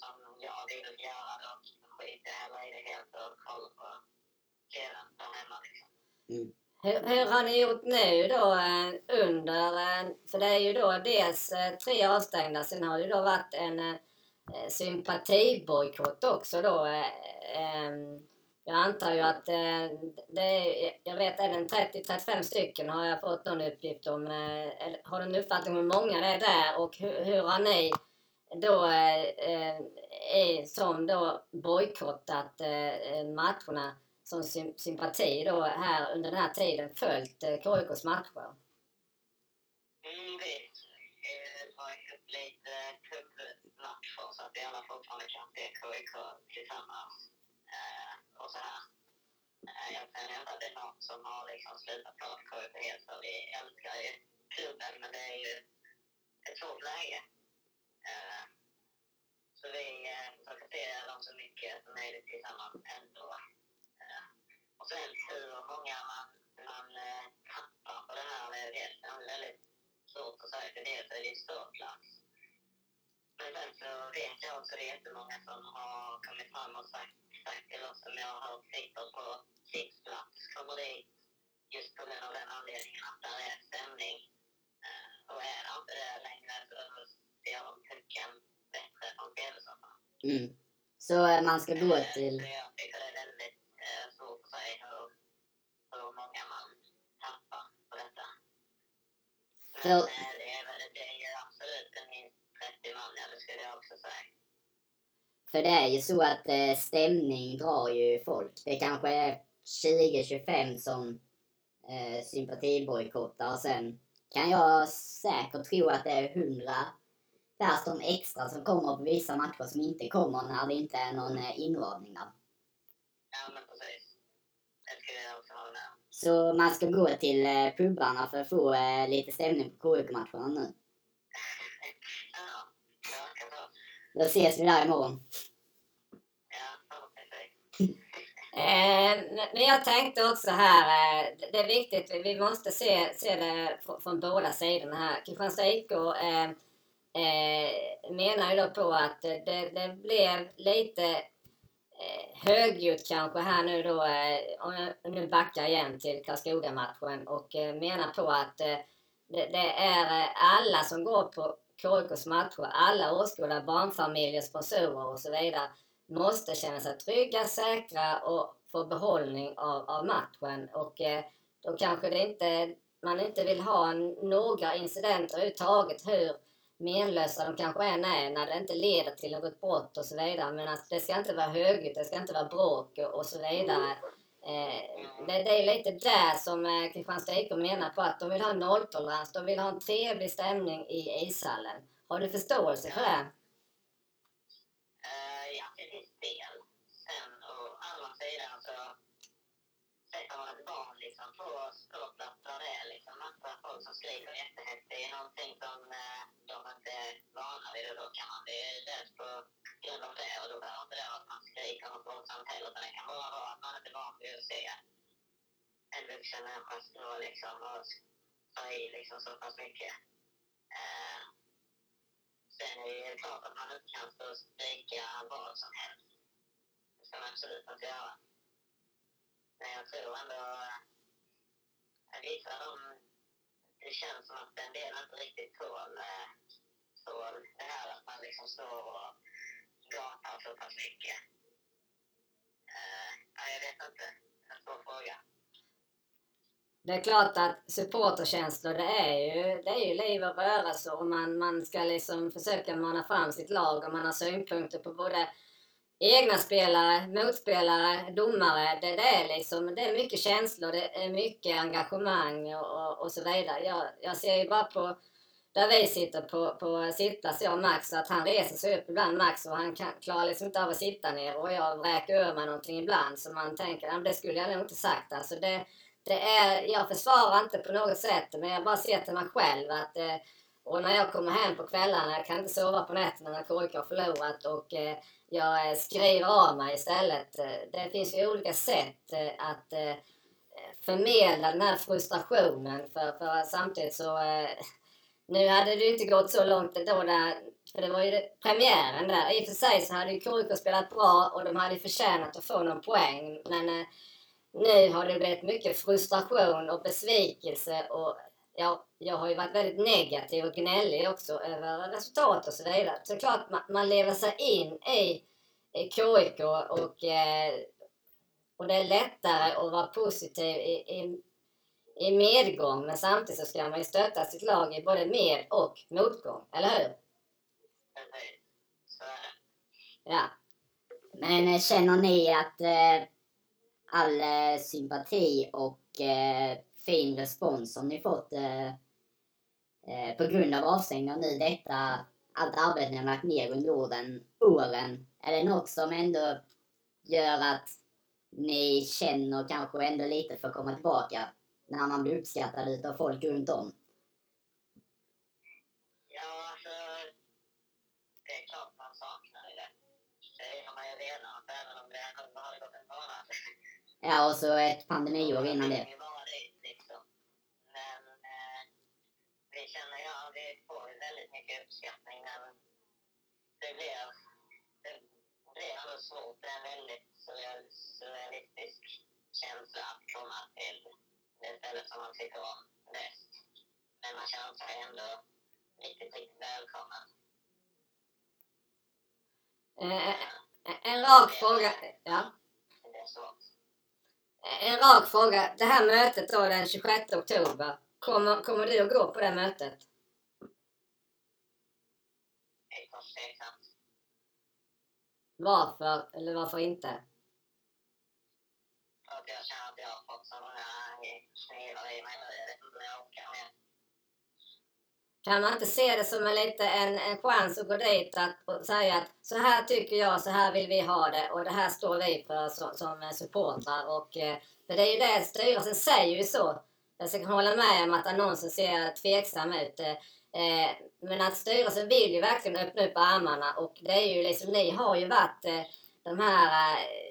som jag vill göra då skiter jag hellre i det helt och kollar på TVn där hemma liksom. Hur, hur har ni gjort nu då eh, under, eh, för det är ju då dels eh, tre avstängda, sen har det ju då varit en sympatibojkott också då. Jag antar ju att eh, det är, jag vet även 30-35 stycken har jag fått någon uppgift om. Eh, har du en uppfattning om hur många det är där och hur, hur har ni då eh, eh, är, som då bojkottat eh, matcherna som sym sympati då här under den här tiden följt eh, KIKs matcher? Mm, det har upp lite eh, cupmatcher så att vi alla fortfarande kan se KIK tillsammans. Eh, och så här. Eh, jag känner inte att det är någon som har liksom slutat prata KIK helt för vi älskar ju klubben men det är ju ett svårt läge. Eh, så vi eh, försöker se dem så mycket som möjligt tillsammans ändå. Eh, och sen hur många man, man eh, tappar på det här, det är jag är väldigt svårt att säga. För dels är det stor plats. Men sen så vet jag också att det är jättemånga som har kommit fram och sagt, till oss som jag har sitter på sittplats kommer dit just på grund av den anledningen att där är stämning. Eh, och är det inte det längre så ser de pucken bättre från TV-soffan. Mm. Så eh, man ska gå till... Så jag tycker det är väldigt eh, svårt att säga hur, hur många man tappar på detta. Men eh, det, är, det är absolut minst 30 man, ja, det skulle jag också säga. För det är ju så att eh, stämning drar ju folk. Det kanske är 20-25 som eh, sympatibojkottar sen kan jag säkert tro att det är 100 där som extra som kommer på vissa matcher som inte kommer när det inte är någon eh, inramning där. Ja, men precis. Det skulle jag också hålla med. Så man ska gå till eh, pubarna för att få eh, lite stämning på KIK-matcherna nu. Ja, det verkar så. Då ses vi där imorgon. Eh, men jag tänkte också här, eh, det är viktigt, vi- måste se, se det från båda sidorna här. Kristianstad IK eh, eh, menar ju då på att det, det blev lite eh, högljutt kanske här nu då, eh, om jag nu backar igen till Karlskoga-matchen och eh, menar på att eh, det, det är eh, alla som går på KIKs matcher. Alla åskådare, barnfamiljer, sponsorer och så vidare måste känna sig trygga, säkra och få behållning av, av matchen. Och eh, då kanske det inte, man inte vill ha några incidenter överhuvudtaget hur menlösa de kanske än är när det inte leder till något brott och så vidare. Men att det ska inte vara högljutt, det ska inte vara bråk och så vidare. Eh, det, det, är lite där som eh, Kristianstad IK menar på att de vill ha nolltolerans. De vill ha en trevlig stämning i ishallen. Har du förståelse för det? Uh, ja, till viss del. Sen å andra sidan så sätter man ett barn liksom på ståplatser det är liksom massa folk som skriker jättehögt. Det är någonting som uh, de inte är vana vid och då kan man bli rädd på grund av det och då behöver inte det vara att man skriker något våldsamt heller utan det kan bara vara att man inte är van vid att se en vuxen människa stå liksom och ta i liksom så pass mycket. Eh, sen är det klart att man inte kan stå och skrika vad som helst. Det ska man absolut inte göra. Men jag tror ändå eh, att vissa av dem, det känns som att en del inte riktigt tål, eh, tål det här att man liksom står och gapar så pass mycket. Uh, jag vet inte. En svår fråga. Det är klart att supporterkänslor, det är ju, det är ju liv och rörelse och man, man ska liksom försöka mana fram sitt lag och man har synpunkter på både egna spelare, motspelare, domare. Det, det, är liksom, det är mycket känslor, det är mycket engagemang och, och, och så vidare. Jag, jag ser ju bara på där vi sitter på, på sittplats, jag och Max, så att han reser sig upp ibland, Max, och han kan, klarar liksom inte av att sitta ner och jag vräker ur mig någonting ibland så man tänker, det skulle jag nog inte sagt. Alltså det, det är, jag försvarar inte på något sätt, men jag bara ser till mig själv att eh, och när jag kommer hem på kvällarna, jag kan inte sova på nätterna när KIK har förlorat och eh, jag eh, skriver av mig istället. Eh, det finns ju olika sätt eh, att eh, förmedla den här frustrationen för, för samtidigt så eh, nu hade det inte gått så långt då där, för det var ju premiären där. I och för sig så hade ju KIK spelat bra och de hade förtjänat att få någon poäng. Men eh, nu har det blivit mycket frustration och besvikelse och ja, jag har ju varit väldigt negativ och gnällig också över resultat och så vidare. Så klart man, man lever sig in i, i KIK och, eh, och det är lättare att vara positiv i, i, i medgång men samtidigt så ska man ju stötta sitt lag i både med och motgång, eller hur? Ja. Men eh, känner ni att eh, all eh, sympati och eh, fin respons som ni fått eh, eh, på grund av avstängningen nu detta, allt arbete ni har lagt ner under åren, åren. Är det något som ändå gör att ni känner kanske ändå lite för att komma tillbaka när man blir uppskattad utav folk runt om? Ja, alltså, det är klart man saknar det. Det har man ju redan, även om det har gått en månad. Ja, och så ett pandemiår innan det. mycket uppskattning men det blir, det blir ändå svårt. Det är en väldigt surrealistisk känsla att komma till det stället som man tycker om bäst. Men man känner sig ändå riktigt, riktigt välkommen. Eh, en rak fråga. Ja. En rak fråga. Det här mötet då den 26 oktober. Kommer, kommer du att gå på det mötet? tveksamt. Varför, eller varför inte? För att jag känner att jag har fått så många knivar i mig nu. Jag vet inte om jag orkar mer. Kan man inte se det som en, lite en, en chans att gå dit att, och säga att så här tycker jag, så här vill vi ha det och det här står vi för som, som supportrar. Och, eh, för det är ju det, styrelsen säger ju så. Jag ska hålla med om att annonsen ser tveksam ut. Eh, eh, men att styrelsen vill ju verkligen öppna upp armarna och det är ju liksom, ni har ju varit eh, de här eh,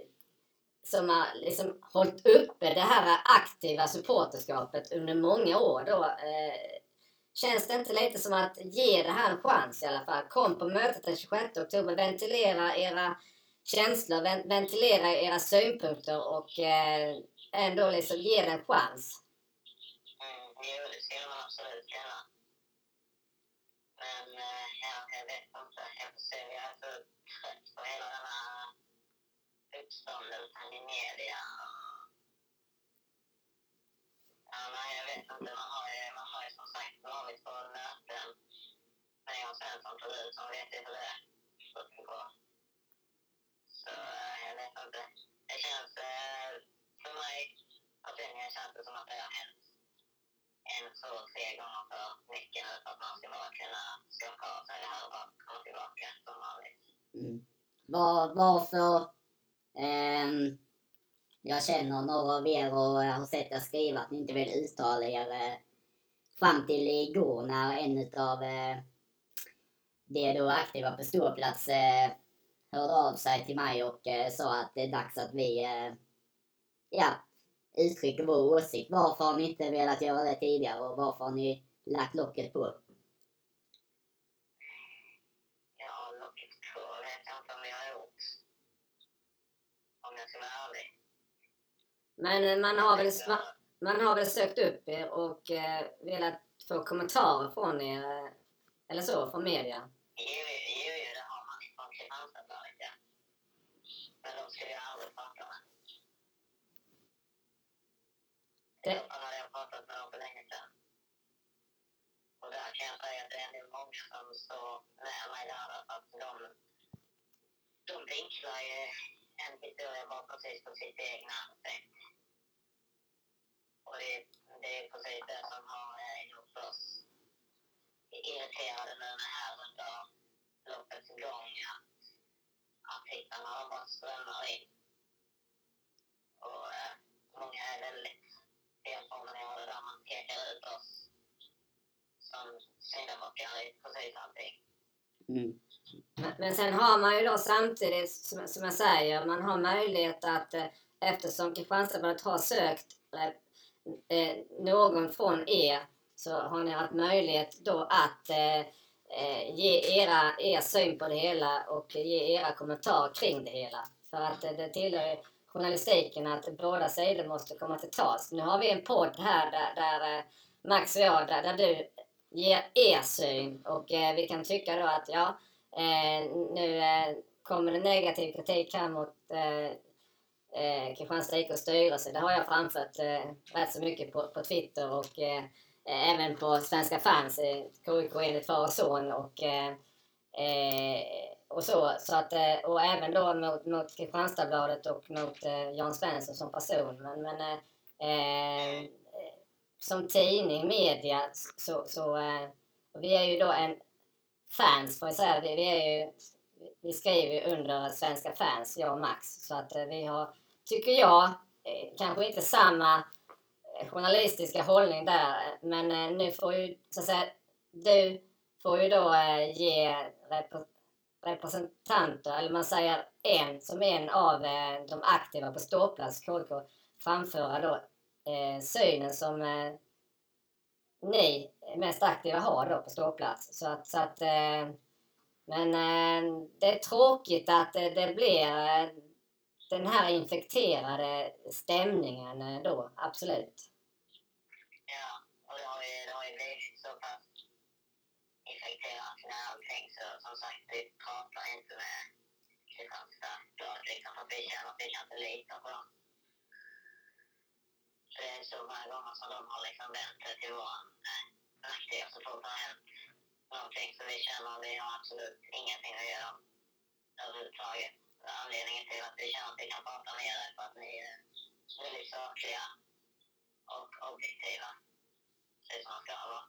som har liksom hållit uppe det här aktiva supporterskapet under många år då. Eh, känns det inte lite som att ge det här en chans i alla fall? Kom på mötet den 26 oktober, ventilera era känslor, ventilera era synpunkter och eh, ändå liksom ge det en chans. Mm, jo, det ska man absolut göra. Men eh, vet inte. Eftersom jag är så trött på hela den här uppståndelsen i media. Ja, nej, jag vet inte. Man har ju, man har ju som sagt varit på möten med Jan Svensson förut, som vet ju hur det går. Så eh, jag vet inte. Det känns, eh, för mig personligen känns det som att det har hänt en, två, tre gånger för mycket nu för att man ska bara kunna skaka av sig det här och bara komma tillbaka som vanligt. Mm. Var, varför... Ehm, jag känner några av er och jag har sett er skriva att ni inte vill uttala er eh, fram till igår när en utav eh, de då aktiva på ståplats eh, hörde av sig till mig och eh, sa att det är dags att vi eh, ja, uttrycker vår åsikt. Varför har ni inte velat göra det tidigare och varför har ni lagt locket på? Ja, locket på vet jag inte om jag har gjort. Om jag ska vara ärlig. Men man har väl, man, har väl sökt upp er och eh, velat få kommentarer från er, eh, eller så, från media? Jo, det har man från Kristianstadsbladet, ja. Men de skulle jag aldrig prata med. Det- Det hade jag pratat med dem för länge sedan. Och där kan jag säga att det är nog många som står med mig där. Att de, de vinklar ju en historia bara precis på sitt egna sätt. Och det, det är precis det som har eh, gjort oss irriterade nu med här under loppets gång. Att artiklarna har bara strömmar in. Och eh, många är väldigt felformulerade där man pekar ut oss som syndabockar i precis allting. Mm. Men, men sen har man ju då samtidigt, som, som jag säger, man har möjlighet att eh, eftersom Kristianstadsbladet har sökt eh, någon från er så har ni haft möjlighet då att eh, eh ge era, er syn på det hela och ge era kommentarer kring det hela. För att eh, det tillhör ju journalistiken att båda sidor måste komma till tals. Nu har vi en podd här där, där eh, Max och jag, där, där du ger er syn och eh, vi kan tycka då att ja, eh, nu eh, kommer det negativ kritik här mot eh, eh, Kristianstad IKs styrelse. Det har jag framfört eh, rätt så mycket på, på Twitter och eh, eh, även på Svenska fans, eh, KIK enligt far och son och, eh, eh, och så. så att, eh, och även då mot, mot Kristianstadsbladet och mot eh, Jan Svensson som person. Men, men eh, eh, som tidning, media, så, så eh, och vi är ju då en fans får jag säga. Vi, vi, är ju, vi skriver ju under Svenska fans, jag och Max. Så att eh, vi har, tycker jag, eh, kanske inte samma eh, journalistiska hållning där. Men eh, nu får ju, så att säga, du får ju då ge representanter, eller man säger en, som en av de aktiva på ståplats KK, framföra då eh, synen som eh, ni mest aktiva har då på ståplats. Så att, så att, eh, men eh, det är tråkigt att det, det blir eh, den här infekterade stämningen eh, då, absolut. Ja, och det har ju, det har ju blivit så pass infekterat med allting så som sagt, vi pratar inte med Kristianstadsbladet liksom för att vi känner att vi kan inte lita på dem. Så det är så många gånger som de har liksom vänt det till vår eh, nackdel så fort det har hänt någonting så vi känner att vi har absolut ingenting att göra överhuvudtaget. Anledningen till att vi känner att vi kan prata med er är för att ni är väldigt sakliga och objektiva. Precis som man ska vara.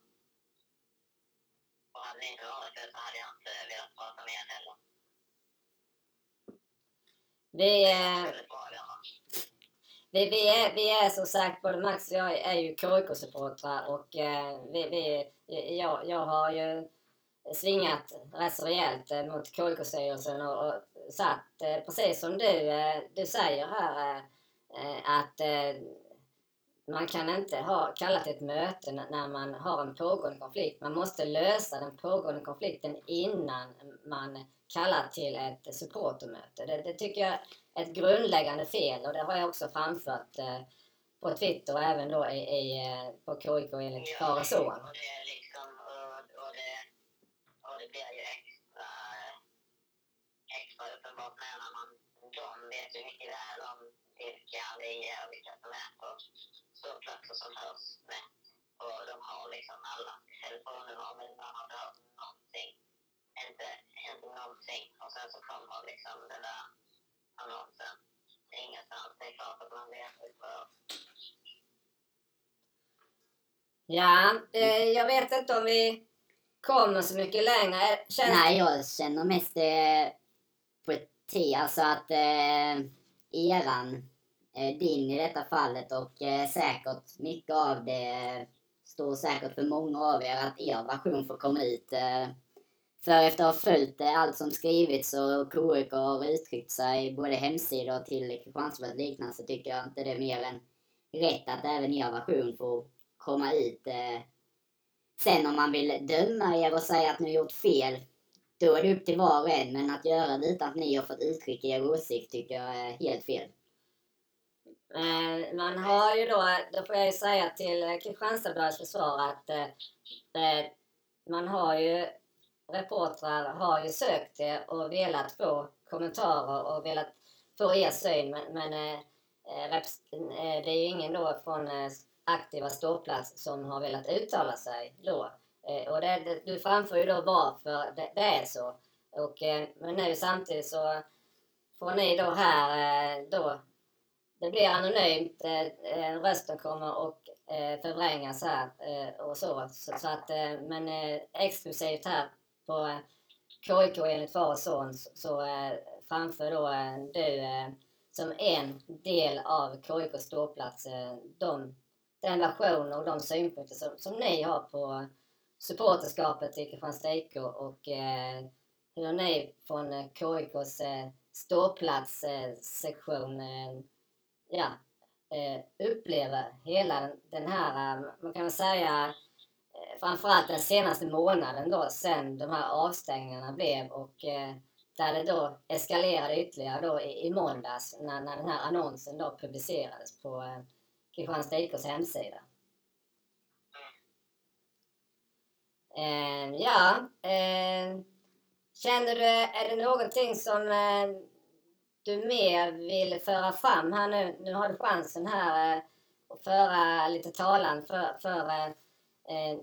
Och hade ni inte varit det så hade jag inte velat prata med er heller. Vi, va? vi, vi, är, vi är som sagt, både Max och jag är ju KIK-supportrar och eh, vi, vi, jag, jag har ju svingat rätt så rejält eh, mot KIK-styrelsen och, och satt, eh, precis som du, eh, du säger här, eh, att man kan inte ha kallat ett möte när man har en pågående konflikt. Man måste lösa den pågående konflikten innan man kallar till ett supportermöte. Det, det tycker jag är ett grundläggande fel och det har jag också framfört på Twitter och även då i, i, på KIK enligt far och son. och det är liksom, och, och, det, och det blir ju ex, extra uppenbart med när man, vet ju mycket väl om vilka vi är och vilka som är på ståplatser som hörs med. Och de har liksom alla telefonnummer men man har inte hört någonting. Inte, inte någonting. Och sen så kommer liksom den där annonsen ingenstans. Det är klart att man blir upprörd. Ja, eh, jag vet inte om vi kommer så mycket längre. Känns... Nej, jag känner mest eh, på ett T, alltså att eh, eran, eh, din i detta fallet och eh, säkert mycket av det står säkert för många av er att er version får komma ut. Eh, för efter att ha följt eh, allt som skrivits och KIK har uttryckt sig både hemsidor till Kristianstad och liknande så tycker jag inte det är mer än rätt att även er version får komma ut. Eh. Sen om man vill döma er och säga att ni har gjort fel, då är det upp till var och en. Men att göra det utan att ni har fått uttrycka er åsikt tycker jag är helt fel. Eh, man har ju då, då får jag ju säga till Kristianstadsbladets försvar att eh, eh, man har ju, reportrar har ju sökt det och velat få kommentarer och velat få er syn men, men eh, eh reps- eh, det är ju ingen då från eh, aktiva ståplats som har velat uttala sig då. Eh, och det, du framför ju då varför det, det är så. Och, eh, men nu samtidigt så får ni då här eh, då det blir anonymt. Eh, eh rösten kommer att eh, förvrängas här eh, och så. så, så att, eh, men eh, exklusivt här på eh, KIK enligt far och son så, så eh, framför då eh, du eh, som en del av KIKs ståplats eh, de, den version och de synpunkter som, som ni har på supporterskapet i Kristianstad IK och eh, hur ni från eh, KIKs eh, ståplatssektion eh, eh, ja, eh, upplever hela den- här, eh, man kan väl säga eh, framförallt den senaste månaden då sen de här avstängningarna blev och eh, där det då eskalerade ytterligare då i, i måndags när, när den här annonsen då publicerades på eh, Kristianstad IKs hemsida. Eh, ja, eh, känner du, är det någonting som eh, du mer vill föra fram här nu? Nu har du chansen här eh, att föra lite talan för, för eh, eh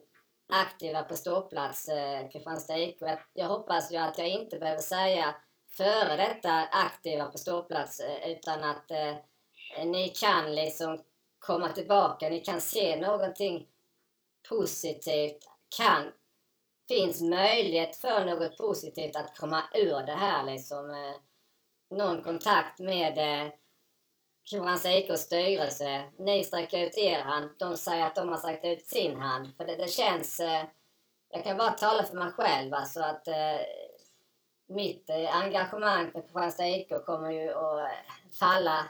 aktiva på ståplats eh, Kristianstad IK. Jag, jag hoppas ju att jag inte behöver säga före detta aktiva på ståplats eh, utan att eh, ni kan liksom komma tillbaka, ni kan se någonting positivt, kan finns möjlighet för något positivt att komma ur det här liksom. Eh, någon kontakt med eh, IKs styrelse. Ni sträcker ut er hand, de säger att de har sträckt ut sin hand. För det, det känns... Eh, jag kan bara tala för mig själv alltså att eh, mitt eh, engagemang för Kristianstad IK kommer ju att eh, falla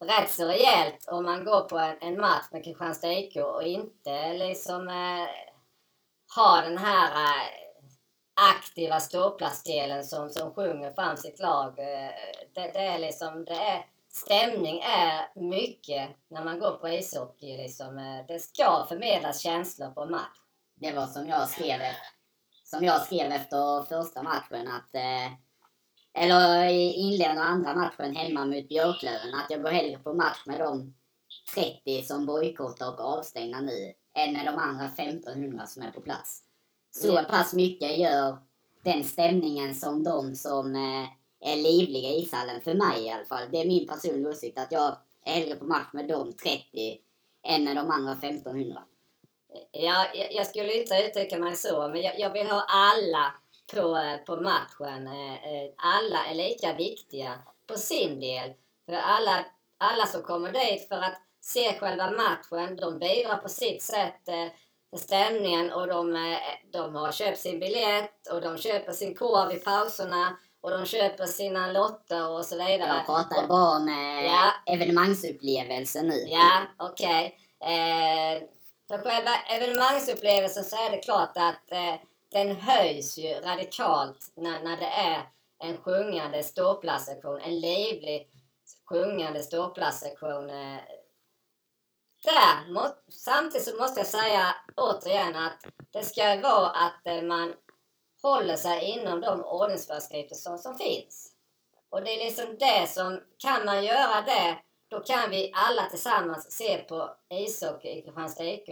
rätt så rejält om man går på en, en match med Kristianstad IK och inte liksom eh, ha den här eh, aktiva ståplatsdelen som, som sjunger fram sitt lag. Eh, det, det är liksom, det är, stämning är mycket när man går på ishockey. Liksom. Eh, det ska förmedlas känslor på match. Det var som jag skrev, som jag skrev efter första matchen att eller i inledningen av andra matchen hemma mot Björklöven att jag går hellre på match med de 30 som bojkottar och avstängda nu än med de andra 1500 som är på plats. Så pass mycket gör den stämningen som de som eh, är livliga i ishallen, för mig i alla fall. Det är min personliga åsikt att jag är hellre på match med de 30 än med de andra 1500. Ja, jag, jag skulle inte uttrycka mig så, men jag, jag vill ha alla på, eh, på matchen. Eh, Alla är lika viktiga på sin del. För alla, alla som kommer dit för att se själva matchen, de bidrar på sitt sätt eh, till stämningen och de, eh, de har köpt sin biljett och de köper sin korv i pauserna och de köper sina lotter och så vidare. Jag pratar bara om eh, Ja. evenemangsupplevelsen nu. Ja, okej. Eh, för själva evenemangsupplevelsen så är det klart att eh, den höjs ju radikalt när, när det är en sjungande ståplatssektion, en livlig sjungande ståplatssektion. Eh, där, må, samtidigt så måste jag säga återigen att det ska vara att eh, man håller sig inom de ordningsföreskrifter som, som finns. Och det är liksom det som, kan man göra det, då kan vi alla tillsammans se på ishockey i Kristianstad IK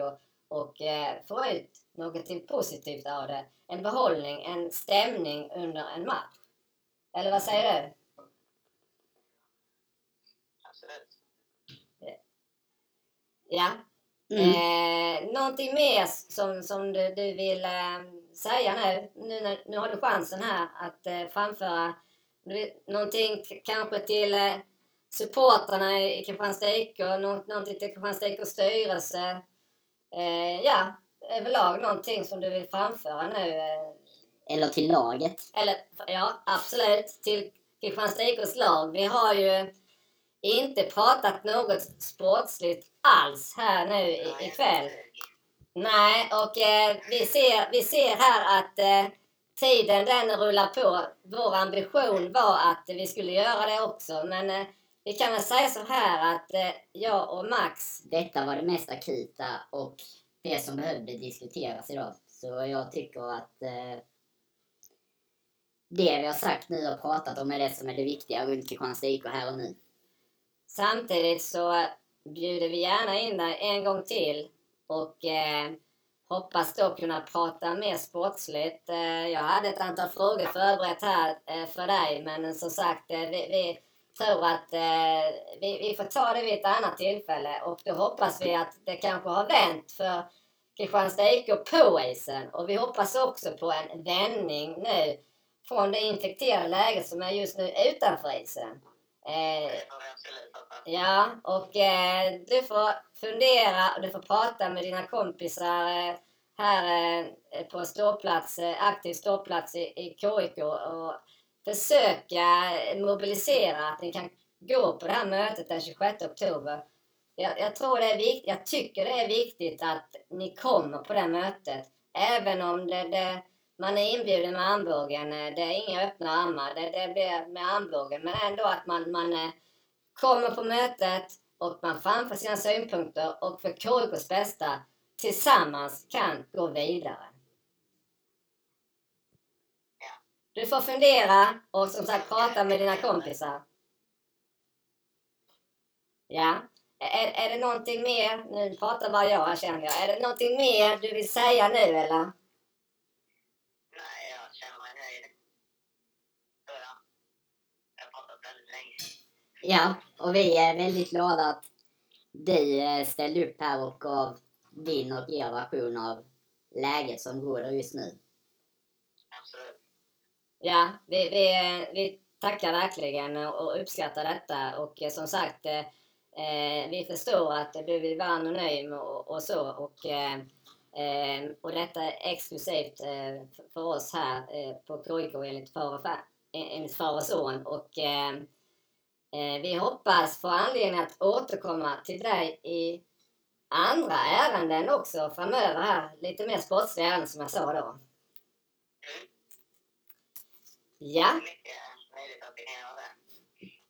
och eh, få ut något positivt av det. En behållning, en stämning under en match. Eller vad säger du? Absolut. Ja. Mm. Eh, någonting mer som, som du, du vill eh, säga nu? Nu, när, nu har du chansen här att eh, framföra du någonting kanske till eh, supportrarna i Kristianstad IK, nå- någonting till Kristianstad IKs styrelse. Eh, ja, överlag någonting som du vill framföra nu. Eh, Eller till laget. eller ja, absolut. Till Kristianstad IKs lag. Vi har ju inte pratat något sportsligt alls här nu i, ikväll. Nej, och eh, vi, ser, vi ser här att eh, tiden den rullar på. Vår ambition var att vi skulle göra det också, men eh, vi kan väl säga så här att eh, jag och Max, Detta var det mest akuta och det som behövde diskuteras idag. Så jag tycker att eh, det vi har sagt nu och pratat om är det som är det viktiga runt Kristianstad IK här och nu. samtidigt så bjuder vi gärna in dig en gång till och eh, hoppas då kunna prata mer sportsligt. Eh, jag hade ett antal frågor förberett här eh, för dig, men som sagt, eh, vi, vi tror att eh, vi, vi får ta det vid ett annat tillfälle och då hoppas vi att det kanske har vänt för Kristianstad IK på isen och vi hoppas också på en vändning nu från det infekterade läget som är just nu utanför isen. Eh, Ja, och eh, du får fundera och du får prata med dina kompisar eh, här eh, på ståplats, eh, aktiv ståplats i, i KIK och försöka mobilisera att ni kan gå på det här mötet den 26 oktober. Jag, jag tror det är viktigt, jag tycker det är viktigt att ni kommer på det mötet. Även om det, det, man är inbjuden med armbågen, eh, det är inga öppna armar, det, det blir med armbågen. Men ändå att man, man eh, kommer på mötet och man framför sina synpunkter och för KIKs bästa tillsammans kan gå vidare. Du får fundera och som sagt prata med dina kompisar. Ja. Är, är det någonting mer? Nu pratar bara jag här känner jag. Är det någonting mer du vill säga nu eller? Nej, jag känner mig nöjd. Så ja. Jag har pratat väldigt länge. Ja, och vi är väldigt glada att du eh, ställde upp här och gav din och er version av läget som råder just nu. Absolut. Ja, vi, vi, vi tackar verkligen och uppskattar detta och eh, som sagt eh, eh, vi förstår att du vill vara anonym och, och så och, eh, eh, och detta är exklusivt för- oss här på KIK enligt far och, fa- enligt far och son och vi hoppas få anledning att återkomma till dig i andra ärenden också framöver här. Lite mer sportsliga ärenden som jag sa då. Mm. Ja.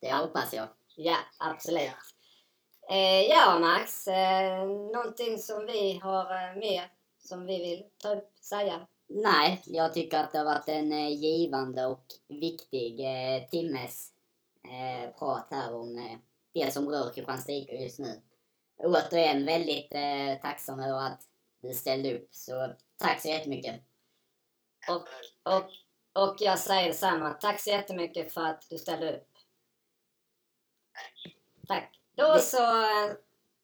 Det. Det hoppas jag. Ja, absolut. Eh, ja, Max. Eh, någonting som vi har eh, mer som vi vill ta upp, säga? Nej, jag tycker att det har varit en eh, givande och viktig eh, timmes eh, prat här om eh, det som rör Kristianstad IK just nu. Återigen väldigt eh, tacksam över att du ställde upp, så tack så jättemycket. Och, och, och jag säger detsamma. Tack så jättemycket för att du ställde upp. Tack. Då så eh,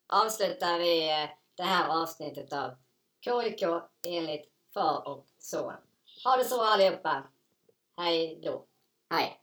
avslutar vi eh, det här avsnittet av KIK enligt far och son. Ha det så allihopa. Hej då. Hej!